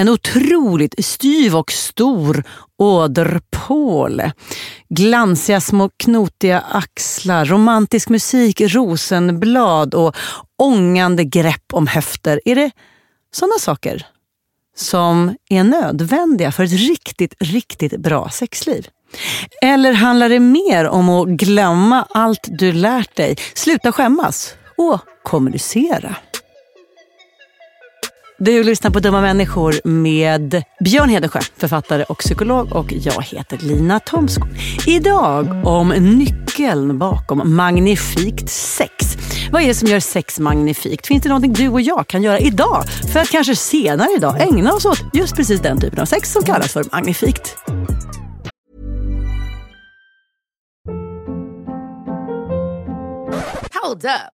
En otroligt styv och stor åderpåle. Glansiga små knotiga axlar, romantisk musik, rosenblad och ångande grepp om höfter. Är det sådana saker som är nödvändiga för ett riktigt, riktigt bra sexliv? Eller handlar det mer om att glömma allt du lärt dig, sluta skämmas och kommunicera? Du lyssnar på Dumma människor med Björn Hedensjö, författare och psykolog och jag heter Lina Thomskog. Idag om nyckeln bakom magnifikt sex. Vad är det som gör sex magnifikt? Finns det någonting du och jag kan göra idag för att kanske senare idag ägna oss åt just precis den typen av sex som kallas för magnifikt? Hold up.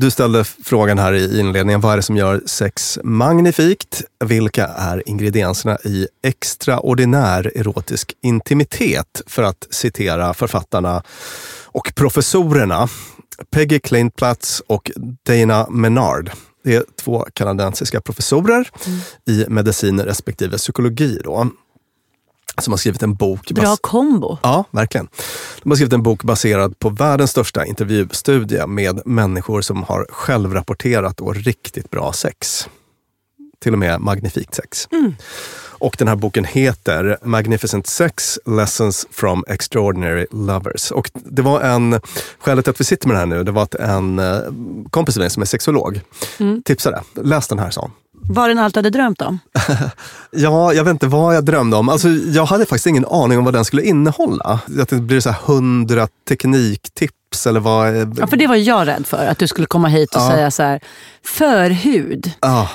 Du ställde frågan här i inledningen, vad är det som gör sex magnifikt? Vilka är ingredienserna i extraordinär erotisk intimitet? För att citera författarna och professorerna Peggy Klintplatz och Dana Menard. Det är två kanadensiska professorer Mm. i medicin respektive psykologi. Då, som har skrivit en bok. Bra kombo. Ja, verkligen. De har skrivit en bok baserad på världens största intervjustudie med människor som har självrapporterat och riktigt bra sex. Till och med magnifikt sex. Och den här boken heter Magnificent Sex Lessons from Extraordinary Lovers. Och det var en, skälet till att vi sitter med det här nu, det var att en eh, kompis till mig som är sexolog tipsade. Läs den här, sa hon. Var den allt du hade drömt om? Ja, jag vet inte vad jag drömde om. Alltså, jag hade faktiskt ingen aning om vad den skulle innehålla. Att det blir så här hundra tekniktips eller vad... Ja, för det var jag rädd för. Att du skulle komma hit och Ja. säga så här, förhud. Ja,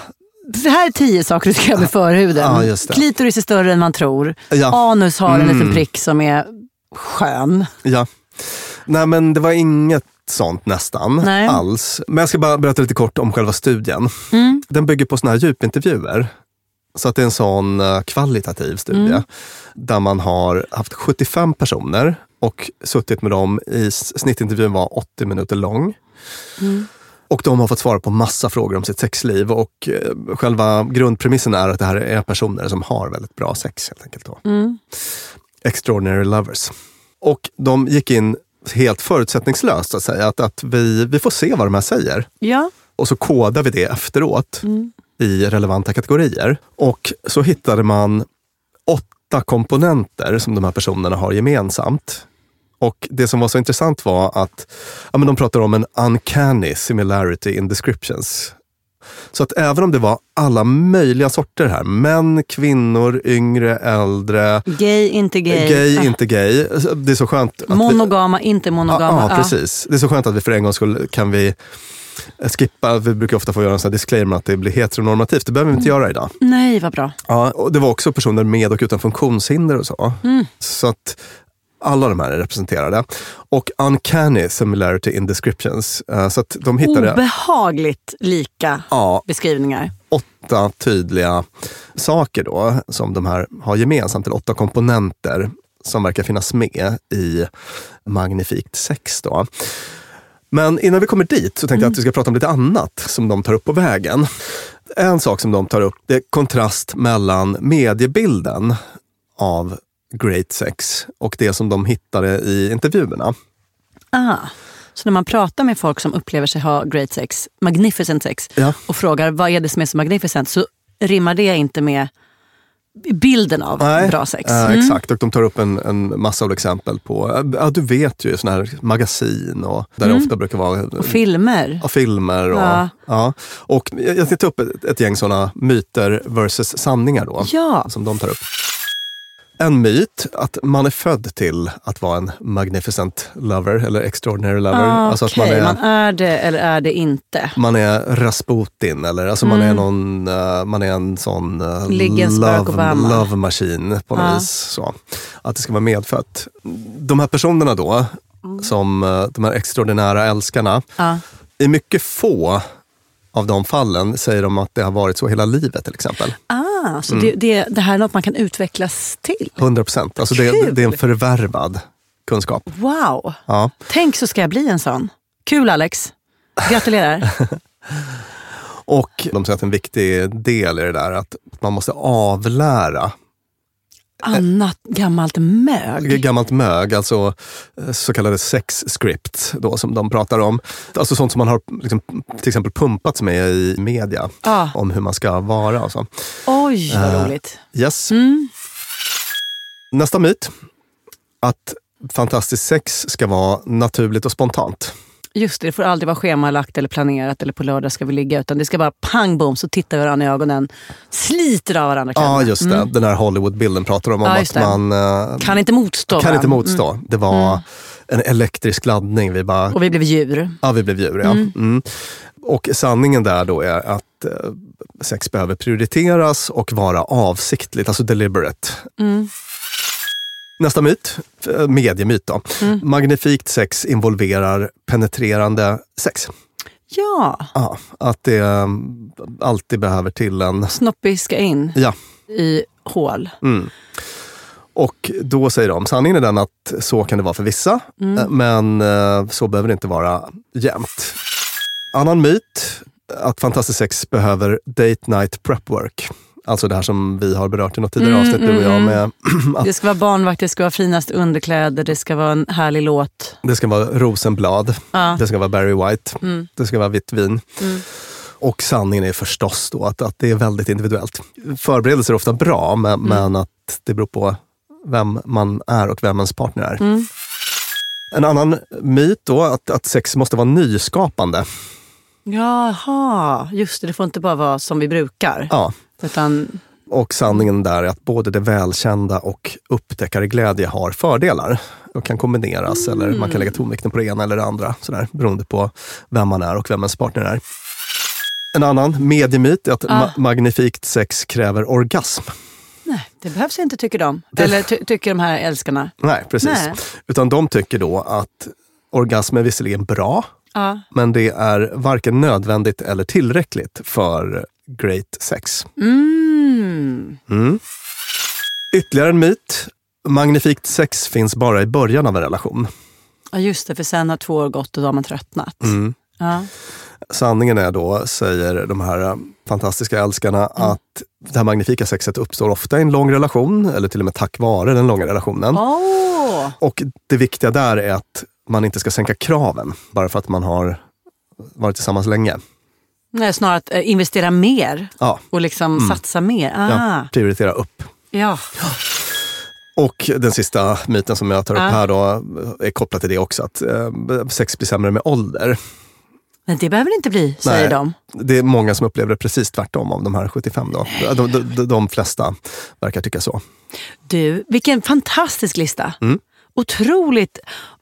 Det här är tio saker du ska göra med förhuden. Ja, just det. Klitoris är större än man tror. Ja. Anus har en Mm. liten prick som är skön. ja. Nej, men det var inget sånt nästan Nej. alls. Men jag ska bara berätta lite kort om själva studien. Mm. Den bygger på såna här djupintervjuer. Så att det är en sån eh, kvalitativ studie. Mm. Där man har haft 75 personer och suttit med dem i snittintervjun var 80 minuter lång. Mm. Och de har fått svara på massa frågor om sitt sexliv och eh, själva grundpremissen är att det här är personer som har väldigt bra sex helt enkelt. Då. Mm. Extraordinary lovers. Och de gick in helt förutsättningslöst att säga att, att vi, vi får se vad de här säger. Ja. Och så kodar vi det efteråt i relevanta kategorier. Och så hittade man åtta komponenter som de här personerna har gemensamt. Och det som var så intressant var att ja, men de pratar om en uncanny similarity in descriptions. Så att även om det var alla möjliga sorter här, män, kvinnor, yngre, äldre, Gay, inte gay. gay, Ah. inte gay. Det är så skönt. att vi- Monogama, inte monogama. Ja, Ja. precis. Det är så skönt att vi för en gång skulle kan vi skippa, vi brukar ofta få göra en sån disclaimer att det blir heteronormativt. Det behöver vi inte göra idag. Nej, vad bra. Ja, och det var också personer med och utan funktionshinder och så. Så att alla de här är representerade. Och uncanny similarity in descriptions. Eh, Så att de hittade Obehagligt lika ja, beskrivningar. åtta tydliga saker då som de här har gemensamt, eller åtta komponenter som verkar finnas med i Magnifikt 6. Då. Men innan vi kommer dit så tänkte jag att vi ska prata om lite annat som de tar upp på vägen. En sak som de tar upp det är kontrast mellan mediebilden av Great Sex och det som de hittade i intervjuerna. Ah. Så när man pratar med folk som upplever sig ha great sex, magnificent sex, Ja. och frågar vad är det som är så magnificent, så rimmar det inte med bilden av bra sex. Mm. exakt, och de tar upp en, en massa olika exempel på, ja, du vet ju såna här magasin och där det ofta brukar vara Mm. Och filmer. och filmer. Och, ja. Ja. och jag jag ska ta upp ett, ett gäng sådana myter versus sanningar då, Ja. som de tar upp. En myt att man är född till att vara en magnificent lover eller extraordinary lover. Ah, alltså att man är, man är det eller är det inte. man är Rasputin eller alltså man, är någon, eh, man är en sån uh, love, love machine på något Ja. vis. Så. Att det ska vara medfött. De här personerna då, som eh, de här extraordinära älskarna, Ja. i mycket få av de fallen säger de att det har varit så hela livet till exempel. Ah, så Mm. det, det, det här är något man kan utvecklas till? 100 procent. Alltså det, det är en förvärvad kunskap. Wow! Ja. Tänk så ska jag bli en sån. Kul Alex! Gratulerar! Och de säger att en viktig del i det där är att man måste avlära Annat gammalt mög. gammalt mög, alltså eh, så kallade sex script då, som de pratar om. Alltså sånt som man har liksom, till exempel pumpats med i media Ah. om hur man ska vara. Och så. Oj, vad Eh, roligt. Yes. Mm. Nästa myt. Att fantastiskt sex ska vara naturligt och spontant. Just det, det får aldrig vara schemalagt eller planerat eller på lördag ska vi ligga. Utan det ska bara pang bom så tittar vi varandra i ögonen. Sliter av varandra Ja, kläderna. just det. Den här Hollywood-bilden pratar de om. Ja, att man eh, Kan inte motstå kan inte motstå. Det var en elektrisk laddning. Vi bara, Och vi blev djur. ja, vi blev djur. Ja. Mm. Och sanningen där då är att eh, sex behöver prioriteras och vara avsiktligt, alltså deliberate. Mm. Nästa myt, eh, mediemyt då. Mm. Magnifikt sex involverar penetrerande sex. Ja, Ja, att det um, alltid behöver till en... Snoppy ska in Ja. i hål. Mm. Och då säger de, sanningen är den att så kan det vara för vissa, eh, men eh, så behöver det inte vara jämt. Annan myt, att fantastiskt sex behöver date night prep work. Alltså det här som vi har berört i något tidigare avsnitt, du och jag, med att Det ska vara barnvakt, det ska vara finast underkläder, det ska vara en härlig låt. det ska vara rosenblad, Ja. det ska vara Barry White, det ska vara vitt vin. Och sanningen är förstås då att, att det är väldigt individuellt. Förberedelser är ofta bra, men, men att det beror på vem man är och vem ens partner är. En annan myt då, att, att sex måste vara nyskapande. Jaha, just det. Det får inte bara vara som vi brukar. Ja. Utan, Och sanningen där är att både det välkända och upptäckarglädje har fördelar och kan kombineras eller man kan lägga tonvikten på det ena eller det andra sådär, beroende på vem man är och vem ens partner är. En annan mediemyt är att ma- magnifikt sex kräver orgasm. nej, det behövs inte tycker de. Eller ty- tycker de här älskarna. Nej, precis. Nej. Utan de tycker då att orgasm är visserligen bra, Ja. men det är varken nödvändigt eller tillräckligt för great sex. Mm. Mm. Ytterligare en myt. Magnifikt sex finns bara i början av en relation. ja, just det. För sen har två år gått och då har man tröttnat. Mm. Ja. Sanningen är då, säger de här eh, fantastiska älskarna, att det här magnifika sexet uppstår ofta i en lång relation, eller till och med tack vare den långa relationen. Åh! Och det viktiga där är att man inte ska sänka kraven bara för att man har varit tillsammans länge. Nej, snarare att eh, investera mer Ja, och liksom satsa mer. Ah. ja prioritera upp. Ja. Och den sista myten som jag tar upp Ja. här då är kopplad till det också, att eh, sex blir sämre med ålder. Men det behöver det inte bli, säger Nej, de. Det är många som upplever det precis tvärtom av de här 75. Då. De, de, de, de flesta verkar tycka så. Du, vilken fantastisk lista. Mm. Otroligt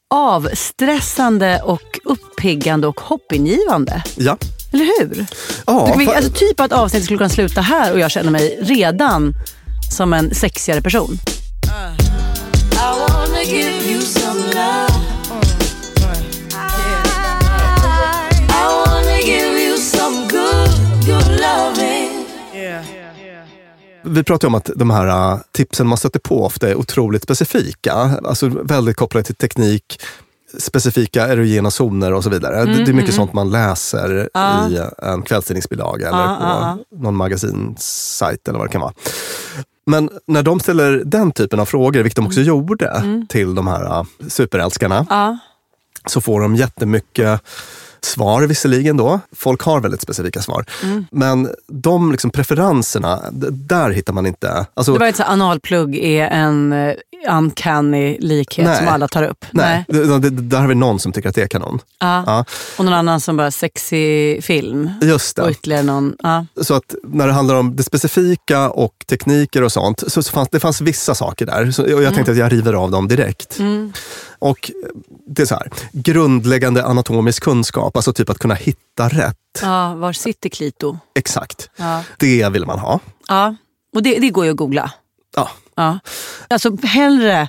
avstressande och uppiggande och hoppingivande. Ja, Eller hur? ja vi, för- alltså, typ att avsnittet skulle kunna sluta här och jag känner mig redan som en sexigare person. Vi pratar ju om att de här äh, tipsen man stöter på ofta är otroligt specifika. Alltså väldigt kopplade till teknik, specifika erogena zoner och så vidare. det, det är mycket sånt man läser i en kvällstidningsbilaga eller Ja, på ja, någon magasinsajt eller vad det kan vara. Men när de ställer den typen av frågor, vilket de också gjorde till de här äh, superälskarna, Ja. så får de jättemycket svar visserligen då. Folk har väldigt specifika svar. Mm. Men de liksom preferenserna, där hittar man inte... Alltså, Det var inte så analplugg är en uh, uncanny likhet Nej. som alla tar upp. nej, det, det, där har vi någon som tycker att det är kanon. Ja. Ja, Och någon annan som bara sexy film. just Och det. ytterligare någon. Ja. Så att när det handlar om det specifika och tekniker och sånt, så, så fanns det fanns vissa saker där. Så, och jag tänkte att jag river av dem direkt. Och det är så här, grundläggande anatomisk kunskap, alltså typ att kunna hitta rätt. ja, var sitter Klito? Exakt. Ja. Det vill man ha. Ja, och det, det går ju att googla. Ja, Ja. Alltså hellre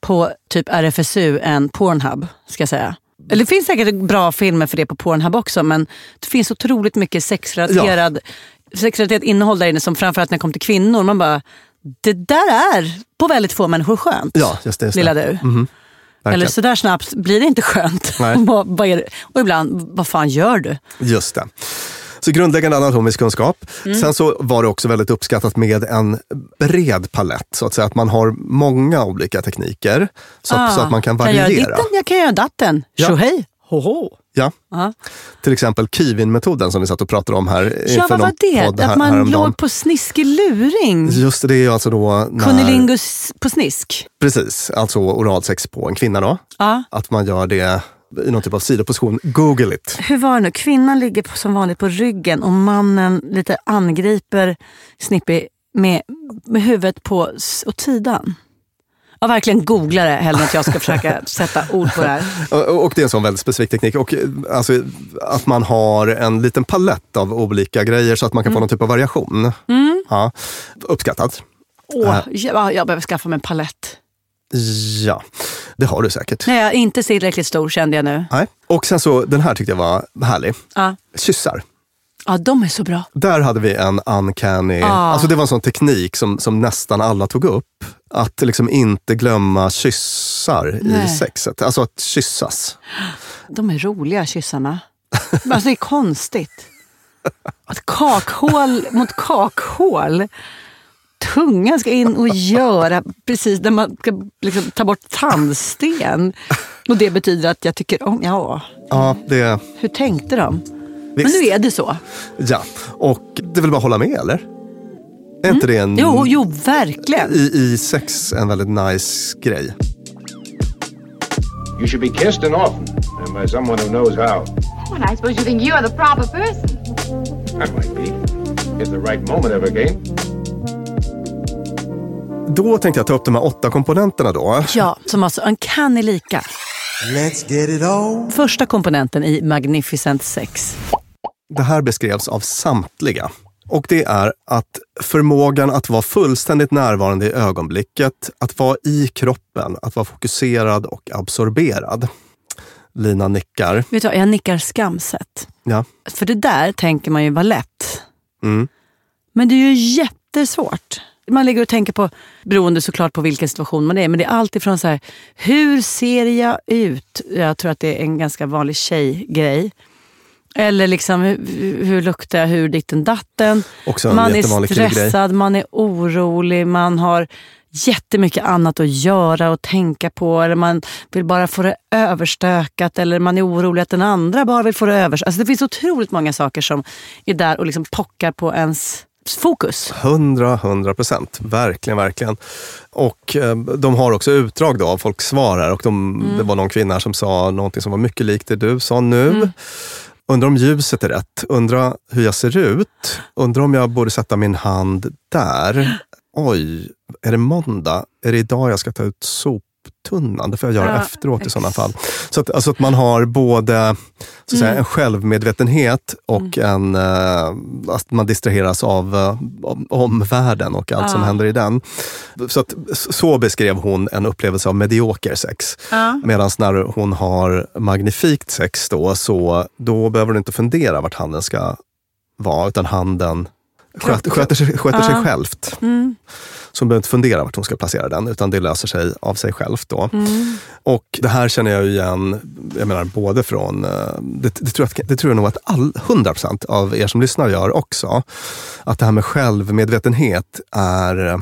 på typ RFSU än Pornhub, ska jag säga. Eller det finns säkert bra filmer för det på Pornhub också, men det finns otroligt mycket sexrelaterad, sexrelaterat innehåll där inne som framförallt när det kommer till kvinnor, man bara, det där är på väldigt få människor skönt. ja just det. Just Lilla det. du. Verkligen. Eller sådär snabbt blir det inte skönt. Nej. Vad- vad är det? och ibland, vad fan gör du? Just det. Så grundläggande anatomisk kunskap. Mm. Sen så var det också väldigt uppskattat med en bred palett, så att säga. Att man har många olika tekniker, så att, så att man kan Ah, Kan jag variera. göra ditten, jag kan göra datten. Ja. Tjohej! Hoho! Ja. Ja. Till exempel Kivin-metoden som vi satt och pratade om här Ja, vad var det? podd Att här- man häromdagen. låg på sniskig luring? Just det, det är ju alltså då när, på snisk? Precis, alltså oralsex på en kvinna då. Ja. Att man gör det i någon typ av sidoposition. Google it. Hur var det nu? Kvinnan ligger på, som vanligt på ryggen och mannen lite angriper Snippy med, med huvudet på åt sidan. Ja, verkligen googla det hellre än att jag ska försöka sätta ord på det här. Och och det är en sån väldigt specifik teknik. Och eh, alltså, att man har en liten palett av olika grejer så att man kan Mm. få någon typ av variation. Ja, uppskattat. Åh, ja, jag behöver skaffa mig en palett. Ja, det har du säkert. Nej, jag inte tillräckligt stor kände jag nu. Nej. Och sen så, den här tyckte jag var härlig. Ja, Kyssar. ja de är så bra. Där hade vi en uncanny, alltså det var en sån teknik som, som nästan alla tog upp. Att liksom inte glömma kyssar i Nej. sexet. Alltså att kyssas. De är roliga kyssarna. Alltså det är konstigt. Att kakhål mot kakhål. Tungan ska in och göra precis när man ska liksom ta bort tandsten. Och det betyder att jag tycker om, ja, Ja, det, hur tänkte de? Men visst. nu är det så. Ja, och det väl bara att hålla med eller? Är inte det en, Mm. Jo, jo, verkligen. i, i sex en väldigt nice grej? You should be kissed and often, and by someone who knows how. Well, I suppose you think you're the proper person. That might be, if the right moment ever came. Då tänkte jag ta upp de här åtta komponenterna då. Ja, som alltså är lika. Let's get it on. Första komponenten i Magnificent Sex. Det här beskrevs av samtliga. Och det är att förmågan att vara fullständigt närvarande i ögonblicket, att vara i kroppen, att vara fokuserad och absorberad. Lina nickar. Vet du jag nickar skamset. Ja. För det där tänker man ju var lätt. Mm. Men det är ju jättesvårt. Man ligger och tänker på, beroende såklart på vilken situation man är, men det är alltifrån så här, hur ser jag ut? Jag tror att det är en ganska vanlig tjejgrej. Eller liksom, hur, hur luktar jag, hur ditten datten. Man är stressad, man är orolig, man har jättemycket annat att göra och tänka på. Eller man vill bara få det överstökat. Eller man är orolig att den andra bara vill få det överstökat. Alltså det finns otroligt många saker som är där och liksom pockar på ens fokus. Hundra, hundra procent. Verkligen, verkligen. Och eh, de har också utdrag då av folks svar här. Och de, Det var någon kvinna som sa någonting som var mycket likt det du sa nu. Undrar om ljuset är rätt. Undrar hur jag ser ut. Undrar om jag borde sätta min hand där. Oj, är det måndag? Är det idag jag ska ta ut sop? Det får jag göra Ja, efteråt i sådana fall. Så att, alltså att man har både så att säga, en självmedvetenhet och en, eh, att man distraheras av eh, om- omvärlden och allt som Ja. händer i den. Så, att, så beskrev hon en upplevelse av medioker sex. Medan när hon har magnifikt sex då, så då behöver hon inte fundera vart handen ska vara, utan handen sköter, sköter, sig, sköter sig självt. Så hon behöver inte fundera vart hon ska placera den, utan det löser sig av sig självt. Då. Och det här känner jag igen, jag menar både från, eh, det, det, tror jag, det tror jag nog att all, 100% av er som lyssnar gör också. Att det här med självmedvetenhet är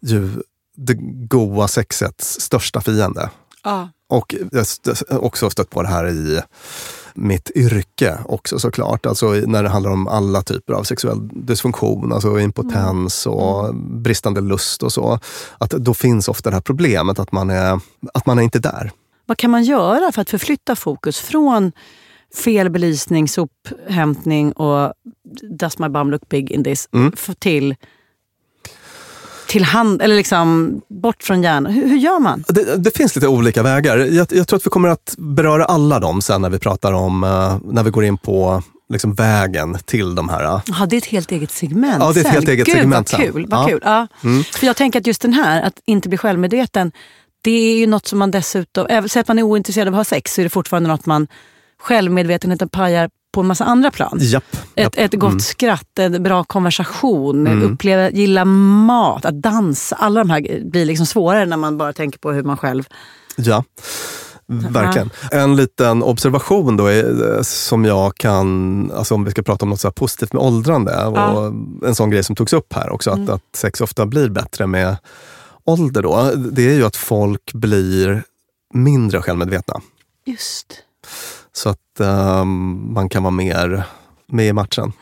ju det goa sexets största fiende. Ja. Och jag har också stött på det här i mitt yrke också såklart. Alltså när det handlar om alla typer av sexuell dysfunktion, alltså impotens och bristande lust och så. Att då finns ofta det här problemet att man är, att man är inte där. Vad kan man göra för att förflytta fokus från fel belysning, sophämtning och does my bum look big in this Mm. till, till hand, eller liksom bort från hjärnan. Hur, hur gör man? Det, det finns lite olika vägar. Jag, jag tror att vi kommer att beröra alla dem sen när vi pratar om, eh, när vi går in på liksom vägen till de här. eh, Ja, det är ett helt eget segment Ja, det är ett sen. helt eget Gud, segment vad sen. kul. Vad Ja. kul. Ja. För jag tänker att just den här, att inte bli självmedveten, det är ju något som man dessutom, även att man är ointresserad av att ha sex, så är det fortfarande något man självmedvetenheten pajar på en massa andra plan. Japp. japp. Ett, ett gott skratt, en bra konversation, uppleva, gilla mat, att dansa. Alla de här blir liksom svårare när man bara tänker på hur man själv... Ja, verkligen. En liten observation då är, eh, som jag kan, alltså om vi ska prata om något så positivt med åldrande. Och En sån grej som togs upp här också, att, att sex ofta blir bättre med ålder. Då, det är ju att folk blir mindre självmedvetna. Just. Så att ehm, man kan vara mer med i matchen.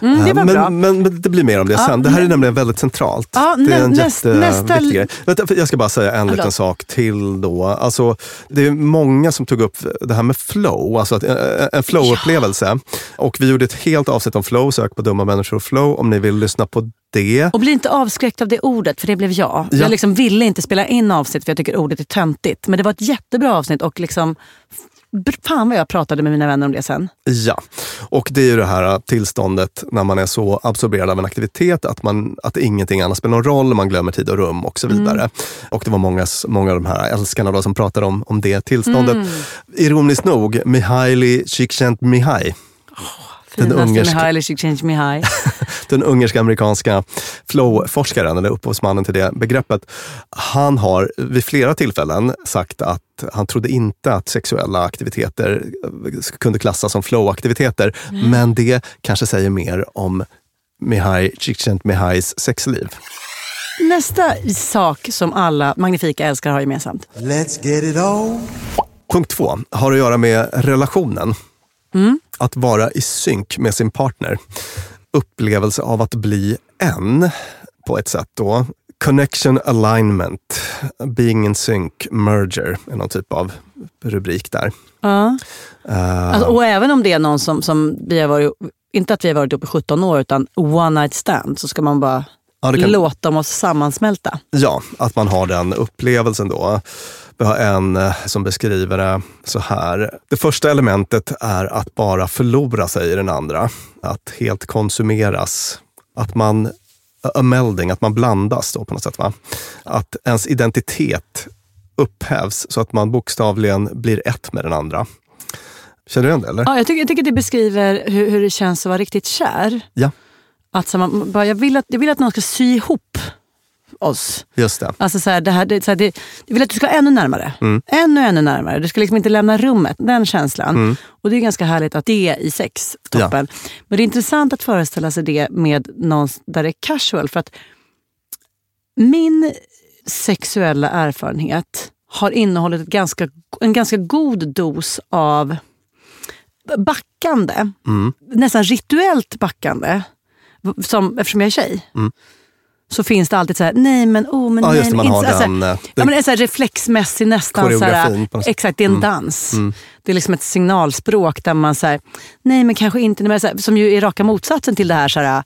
Mm, det var men, bra. Men, men det blir mer om det Ja, sen. Det här är nämligen väldigt centralt. Ja, det är en näst- jätteviktig nästa- grej. Jag ska bara säga en liten sak till då. Alltså, det är många som tog upp det här med flow, alltså att, eh, en flow-upplevelse. Och vi gjorde ett helt avsnitt om flow, sök på Dumma människor och flow om ni vill lyssna på det. Och bli inte avskräckt av det ordet, för det blev jag. Ja. Jag liksom ville inte spela in avsnitt för jag tycker ordet är töntigt. Men det var ett jättebra avsnitt och liksom fan vad jag pratade med mina vänner om det sen. Ja, och det är ju det här tillståndet när man är så absorberad av en aktivitet att, man, att ingenting annat spelar någon roll, man glömmer tid och rum och så vidare. Mm. Och det var många, många av de här älskarna då som pratade om, om det tillståndet. Mm. Ironiskt nog, Mihaili Csikszentmihalyi den ungerska, den ungerska amerikanska flow-forskaren, eller upphovsmannen till det begreppet, han har vid flera tillfällen sagt att han trodde inte att sexuella aktiviteter kunde klassas som flow-aktiviteter. Mm. Men det kanske säger mer om Mihai Csikszentmihalys sexliv. Nästa sak som alla magnifika älskare har gemensamt. Let's get it on. Punkt två har att göra med relationen. Mm. Att vara i synk med sin partner. Upplevelse av att bli en på ett sätt. då. Connection alignment, being in sync, merger är någon typ av rubrik där. Ja. Uh, alltså, och även om det är någon som, som vi har varit, inte att vi har varit uppe i 17 år, utan one night stand, så ska man bara ja, kan... låta dem sammansmälta. Ja, att man har den upplevelsen då. Vi har en eh, som beskriver det så här. Det första elementet är att bara förlora sig i den andra. Att helt konsumeras. Att man, a melding, att man blandas då på något sätt. Va? Att ens identitet upphävs så att man bokstavligen blir ett med den andra. Känner du igen det? Eller? Ja, jag tycker, jag tycker det beskriver hur, hur det känns att vara riktigt kär. Ja. Att så man, bara, jag, vill att, jag vill att någon ska sy ihop oss. Just det. Alltså så här, det här, det, så här, det, jag vill att du ska ännu närmare. Mm. Ännu, ännu närmare. Du ska liksom inte lämna rummet. Den känslan. Mm. Och det är ganska härligt att det är i sex, toppen. Ja. Men det är intressant att föreställa sig det med någon där det är casual. För att min sexuella erfarenhet har innehållit ett ganska, en ganska god dos av backande. Mm. Nästan rituellt backande. Som, eftersom jag är tjej. Mm så finns det alltid så här, nej men oh men ja, nej. Just det, man har alltså, den, alltså, ja, men är så här reflexmässig nästan. Så här, exakt, det är en mm. dans. Mm. Det är liksom ett signalspråk där man säger nej men kanske inte. Men så här, som ju är raka motsatsen till det här, så här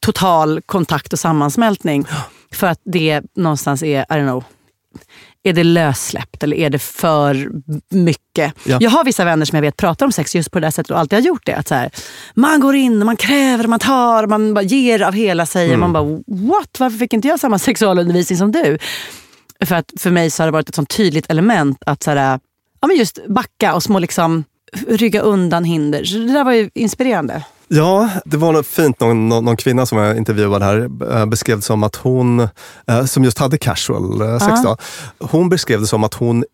total kontakt och sammansmältning. För att det någonstans är, I don't know, är det lössläppt eller är det för mycket? Ja. Jag har vissa vänner som jag vet pratar om sex just på det där sättet och alltid har gjort det. Att så här, man går in, man kräver, man tar, man bara ger av hela sig. Mm. Man bara what? Varför fick inte jag samma sexualundervisning som du? För att för mig så har det varit ett sånt tydligt element att så här, ja, men just backa och små liksom, rygga undan hinder. Så det där var ju inspirerande. Ja, det var något fint. Någon, någon, kvinna som jag intervjuade här eh, beskrev det som att hon, eh, som just hade casual uh sex, då, hon beskrev det som att hon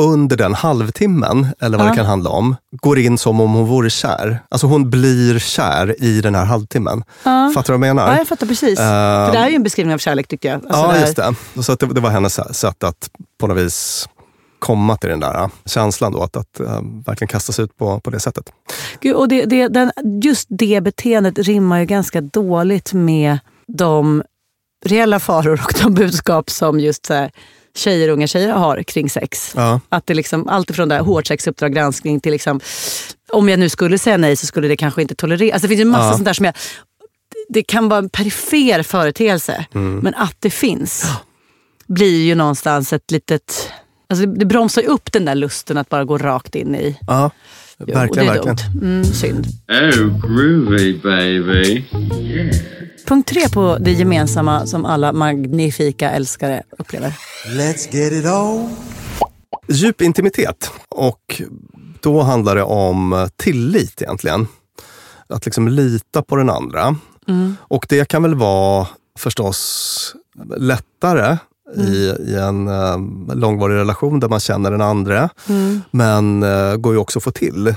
under den halvtimmen, eller vad uh det kan handla om, går in som om hon vore kär. Alltså hon blir kär i den här halvtimmen. Uh Fattar du vad jag menar? Ja, jag fattar precis. Uh, För det här är ju en beskrivning av kärlek tycker jag. Alltså ja, det just det. Så det, det var hennes sätt att på något vis komma till den där känslan då, att, att äh, verkligen kastas ut på, på det sättet. Gud, och det, det, den, just det beteendet rimmar ju ganska dåligt med de reella faror och de budskap som just så här, tjejer och unga tjejer har kring sex. Ja. Att det liksom, allt ifrån hårt sex, Uppdrag granskning till liksom, om jag nu skulle säga nej så skulle det kanske inte tolereras. Alltså det finns ju massa ja. sånt där som jag, det kan vara en perifer företeelse, mm. men att det finns blir ju någonstans ett litet Alltså det, det bromsar ju upp den där lusten att bara gå rakt in i. Ja, verkligen. Jo, det är verkligen. Mm, synd. Oh, groovy baby. Yeah. Punkt tre på det gemensamma som alla magnifika älskare upplever. Let's get it on. Djup intimitet. Och då handlar det om tillit egentligen. Att liksom lita på den andra. Mm. Och det kan väl vara förstås lättare mm. i, i, en um, långvarig relation där man känner den andra. Mm. Men uh, går ju också att få till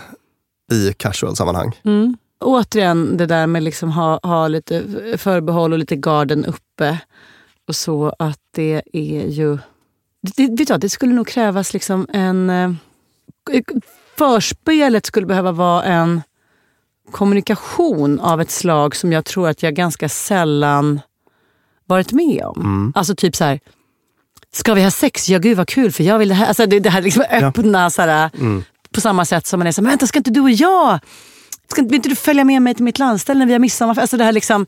i casual-sammanhang. Mm. Återigen det där med liksom ha, ha lite förbehåll och lite garden uppe. Och så att det är ju... Det, vet du, det skulle nog krävas liksom en... Uh, förspelet skulle behöva vara en kommunikation av ett slag som jag tror att jag ganska sällan varit med om. Mm. Alltså typ så här, Ska vi ha sex? Ja gud vad kul för jag vill det här. Alltså det, det här liksom öppna ja. såhär, mm. på samma sätt som man är så vänta ska inte du och jag, ska inte, vill inte du följa med mig till mitt landställe när vi har midsommar? Alltså det här liksom,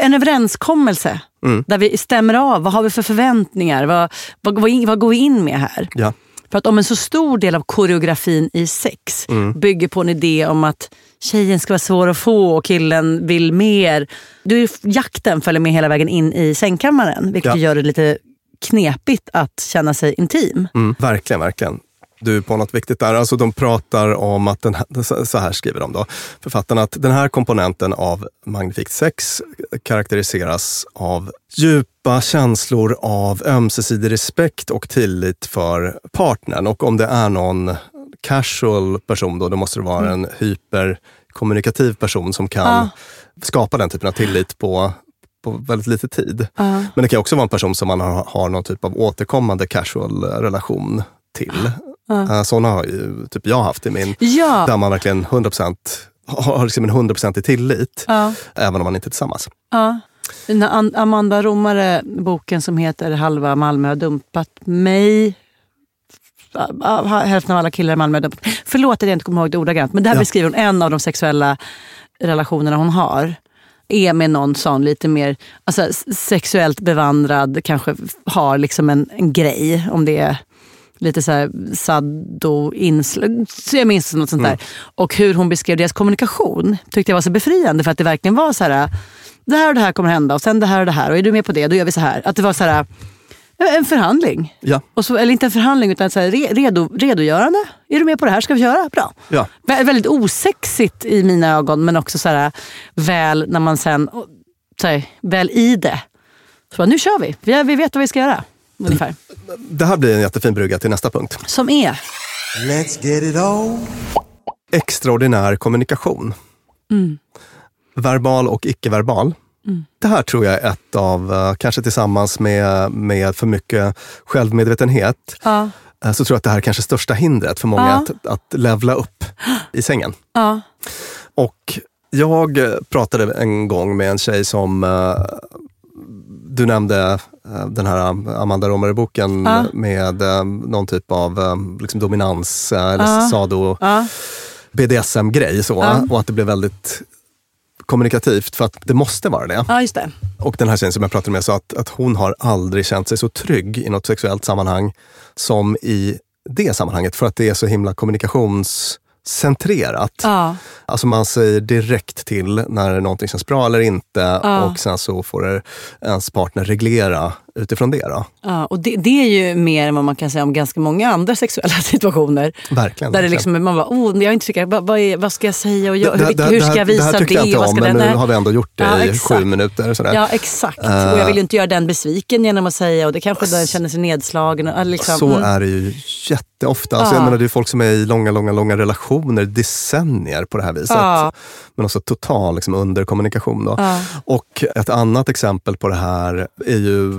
en överenskommelse mm. där vi stämmer av. Vad har vi för förväntningar? Vad, vad, vad, vad går vi in med här? Ja. För att om en så stor del av koreografin i sex Mm. bygger på en idé om att tjejen ska vara svår att få och killen vill mer. Ju jakten följer med hela vägen in i sängkammaren. Vilket Ja. gör det lite knepigt att känna sig intim. Mm, verkligen, verkligen. Du på något viktigt där. Alltså, de pratar om att, den här, så här skriver de då, författarna, att den här komponenten av magnifikt sex karaktäriseras av djupa känslor av ömsesidig respekt och tillit för partnern. Och om det är någon casual person då, då måste det vara en hyperkommunikativ person som kan Ja. skapa den typen av tillit på, på väldigt lite tid. Ja. Men det kan också vara en person som man har, har någon typ av återkommande casual relation till. Uh, sådana har ju typ jag haft i min, Ja. där man verkligen 100% har liksom en 100% i tillit, Ja. även om man inte är tillsammans. An- Amanda Romare, boken som heter Halva Malmö har dumpat mig. Hälften av alla killar i Malmö har dumpat mig. Förlåt att jag inte kommer ihåg det ordagrant. Men där Ja. beskriver hon en av de sexuella relationerna hon har. Är med någon sån lite mer alltså, sexuellt bevandrad, kanske har liksom en, en grej. Om det är lite så här sado-inslag. Så jag minns något sånt där. Och hur hon beskrev deras kommunikation tyckte jag var så befriande. För att det verkligen var så här, det här och det här kommer hända och sen det här och det här. Och är du med på det, då gör vi så här. Att det var så här, en förhandling. Ja, Och så, eller inte en förhandling, utan så här, re, redo, redogörande. Är du med på det här? Ska vi köra? Bra. ja. Vä- Väldigt osexigt i mina ögon, men också så här, väl när man sen, så här, väl i det. Så bara, nu kör vi. vi. Vi vet vad vi ska göra. Ungefär. Det här blir en jättefin brygga till nästa punkt. Som är. Let's get it on. Extraordinär kommunikation. Verbal och icke-verbal. Det här tror jag är ett av, eh, kanske tillsammans med, med för mycket självmedvetenhet, Ja. eh, så tror jag att det här är kanske största hindret för många Ja. att, att levla upp i sängen. Ja. Och jag pratade en gång med en tjej som eh, du nämnde den här Amanda Romare-boken Ja. med någon typ av liksom dominans eller Ja. sado Ja. BDSM-grej. Så. Och att det blev väldigt kommunikativt för att det måste vara det. ja, just det. Och den här tjejen som jag pratade med sa att, att hon har aldrig känt sig så trygg i något sexuellt sammanhang som i det sammanhanget. För att det är så himla kommunikationscentrerat. Ja. Alltså man säger direkt till när någonting känns bra eller inte Ja. och sen så får ens partner reglera utifrån det. Då. Ja, och det, det är ju mer än vad man kan säga om ganska många andra sexuella situationer. Verkligen. Där det liksom, man bara, oh, jag är inte säker, vad, vad, är, vad ska jag säga och jag, Det- hur, det- hur ska här- jag visa Det här det? tyckte jag inte om, men nu har vi ändå gjort det Ja, i exakt. sju minuter. Sådär. Ja, exakt. Eh. och jag vill ju inte göra den besviken genom att säga och det kanske den känner sig nedslagen. Och, liksom, Så mm. är det ju jätteofta. Alltså, jag Ja. menar, det är folk som är i långa, långa, långa relationer, decennier på det här viset. Ja. Men också total liksom, underkommunikation. Då. Och ett annat exempel på det här är ju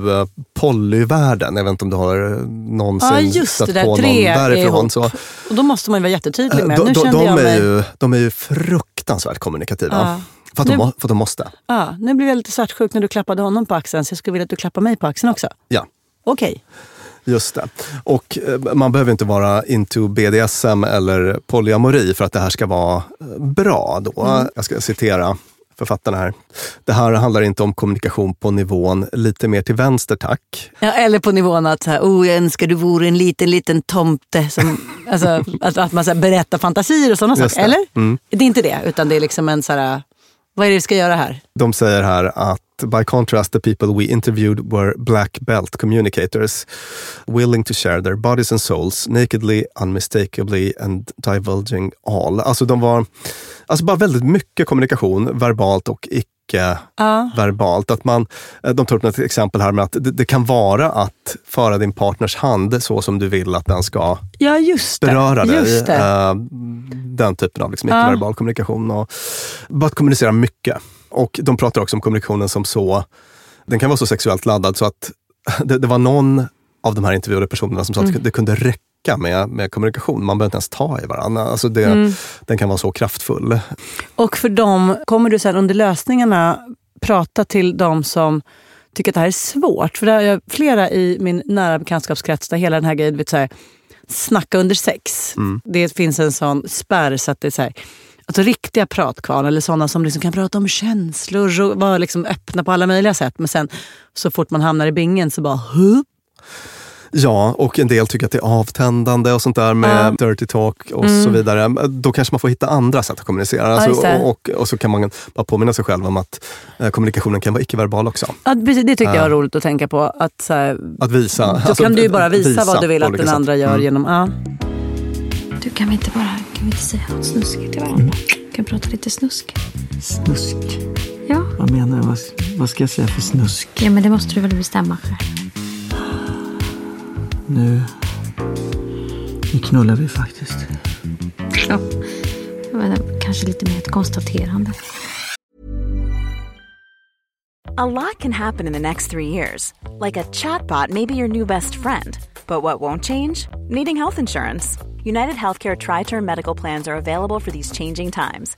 polyvärlden. Jag vet inte om du har eh, någonsin Ja, just stött det. Där, på tre någon är därifrån. Så, Och då måste man ju vara jättetydlig med. de, Nu de, de, jag är mig... ju, de är ju fruktansvärt kommunikativa. Ja. För, att de, Nu- må- för att de måste. Ja, nu blev jag lite svartsjuk när du klappade honom på axeln, så jag skulle vilja att du klappar mig på axeln också. Ja. Okej. Just det. Och eh, man behöver inte vara into BDSM eller polyamori för att det här ska vara eh, bra. Då. Jag ska citera författarna här. Det här handlar inte om kommunikation på nivån lite mer till vänster tack. Ja, eller på nivån att så här, oh, jag önskar du vore en liten, liten tomte. Som, alltså, att, att man så här, berättar fantasier och sådana saker. Eller? Mm. Det är inte det, utan det är liksom en så här, vad är det vi ska göra här? De säger här att by contrast the people we interviewed were black belt communicators willing to share their bodies and souls nakedly, unmistakably and divulging all. Alltså de var alltså bara väldigt mycket kommunikation, verbalt och icke Ja. verbalt. Att man, eh, de tar upp ett exempel här med att det, det kan vara att föra din partners hand så som du vill att den ska Ja, just det. beröra dig. Just det. Eh, Den typen av liksom Ja. icke-verbal kommunikation. Och bara att kommunicera mycket. Och de pratar också om kommunikationen som så, den kan vara så sexuellt laddad så att det, det var någon av de här intervjuade personerna som sa Mm. att det kunde räcka med, med kommunikation. Man behöver inte ens ta i varandra. Alltså det, Mm. Den kan vara så kraftfull. Och för dem, kommer du sen under lösningarna prata till de som tycker att det här är svårt? För det har jag flera i min nära bekantskapskrets där hela den här grejen, vet, så här, snacka under sex. Mm. Det finns en sån spärr så att det är så här, alltså riktiga pratkvarn eller sådana som liksom kan prata om känslor och vara liksom öppna på alla möjliga sätt. Men sen så fort man hamnar i bingen så bara hup. Ja, och en del tycker att det är avtändande och sånt där med Ja. dirty talk och Mm. så vidare. Då kanske man får hitta andra sätt att kommunicera. Alltså, och, och, och så kan man bara påminna sig själv om att eh, kommunikationen kan vara icke-verbal också. Ja, precis, det tycker jag är Ja. roligt att tänka på. Att, så här, Att visa. då alltså, kan du ju bara visa, vad du vill att den sätt. andra gör Mm. genom... Ja. Du, kan vi inte bara kan vi inte säga något snuskigt till varandra? Kan vi prata lite snusk? Snusk? Ja. Vad menar du? Vad, vad ska jag säga för snusk? Ja, men det måste du väl bestämma själv. Nu... Nu knullar vi faktiskt. Ja. Men Kanske lite mer ett konstaterande. A lot can happen in the next three years. Like a chatbot may be your new best friend. But what won't change? Needing health insurance. United Healthcare Tri Term Medical Plans are available for these changing times.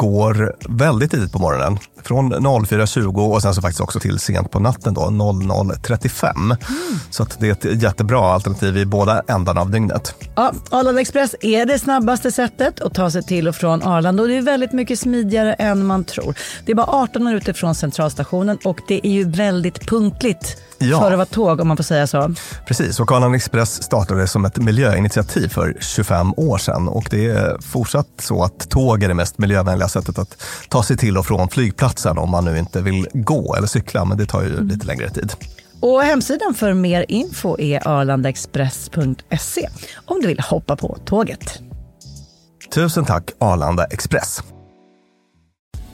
går väldigt tidigt på morgonen. Från 04.20 och sen så faktiskt också till sent på natten då, 00.35. Mm. Så det är ett jättebra alternativ i båda ändarna av dygnet. Ja, Arlanda Express är det snabbaste sättet att ta sig till och från Arlanda och det är väldigt mycket smidigare än man tror. Det är bara 18 minuter från centralstationen och det är ju väldigt punktligt Ja. för att vara tåg om man får säga så. Precis, och Arlanda Express startade som ett miljöinitiativ för 25 år sedan och det är fortsatt så att tåg är det mest miljövänliga sättet att ta sig till och från flygplatsen om man nu inte vill gå eller cykla, men det tar ju lite längre tid. Och hemsidan för mer info är arlandaexpress.se om du vill hoppa på tåget. Tusen tack Arlanda Express.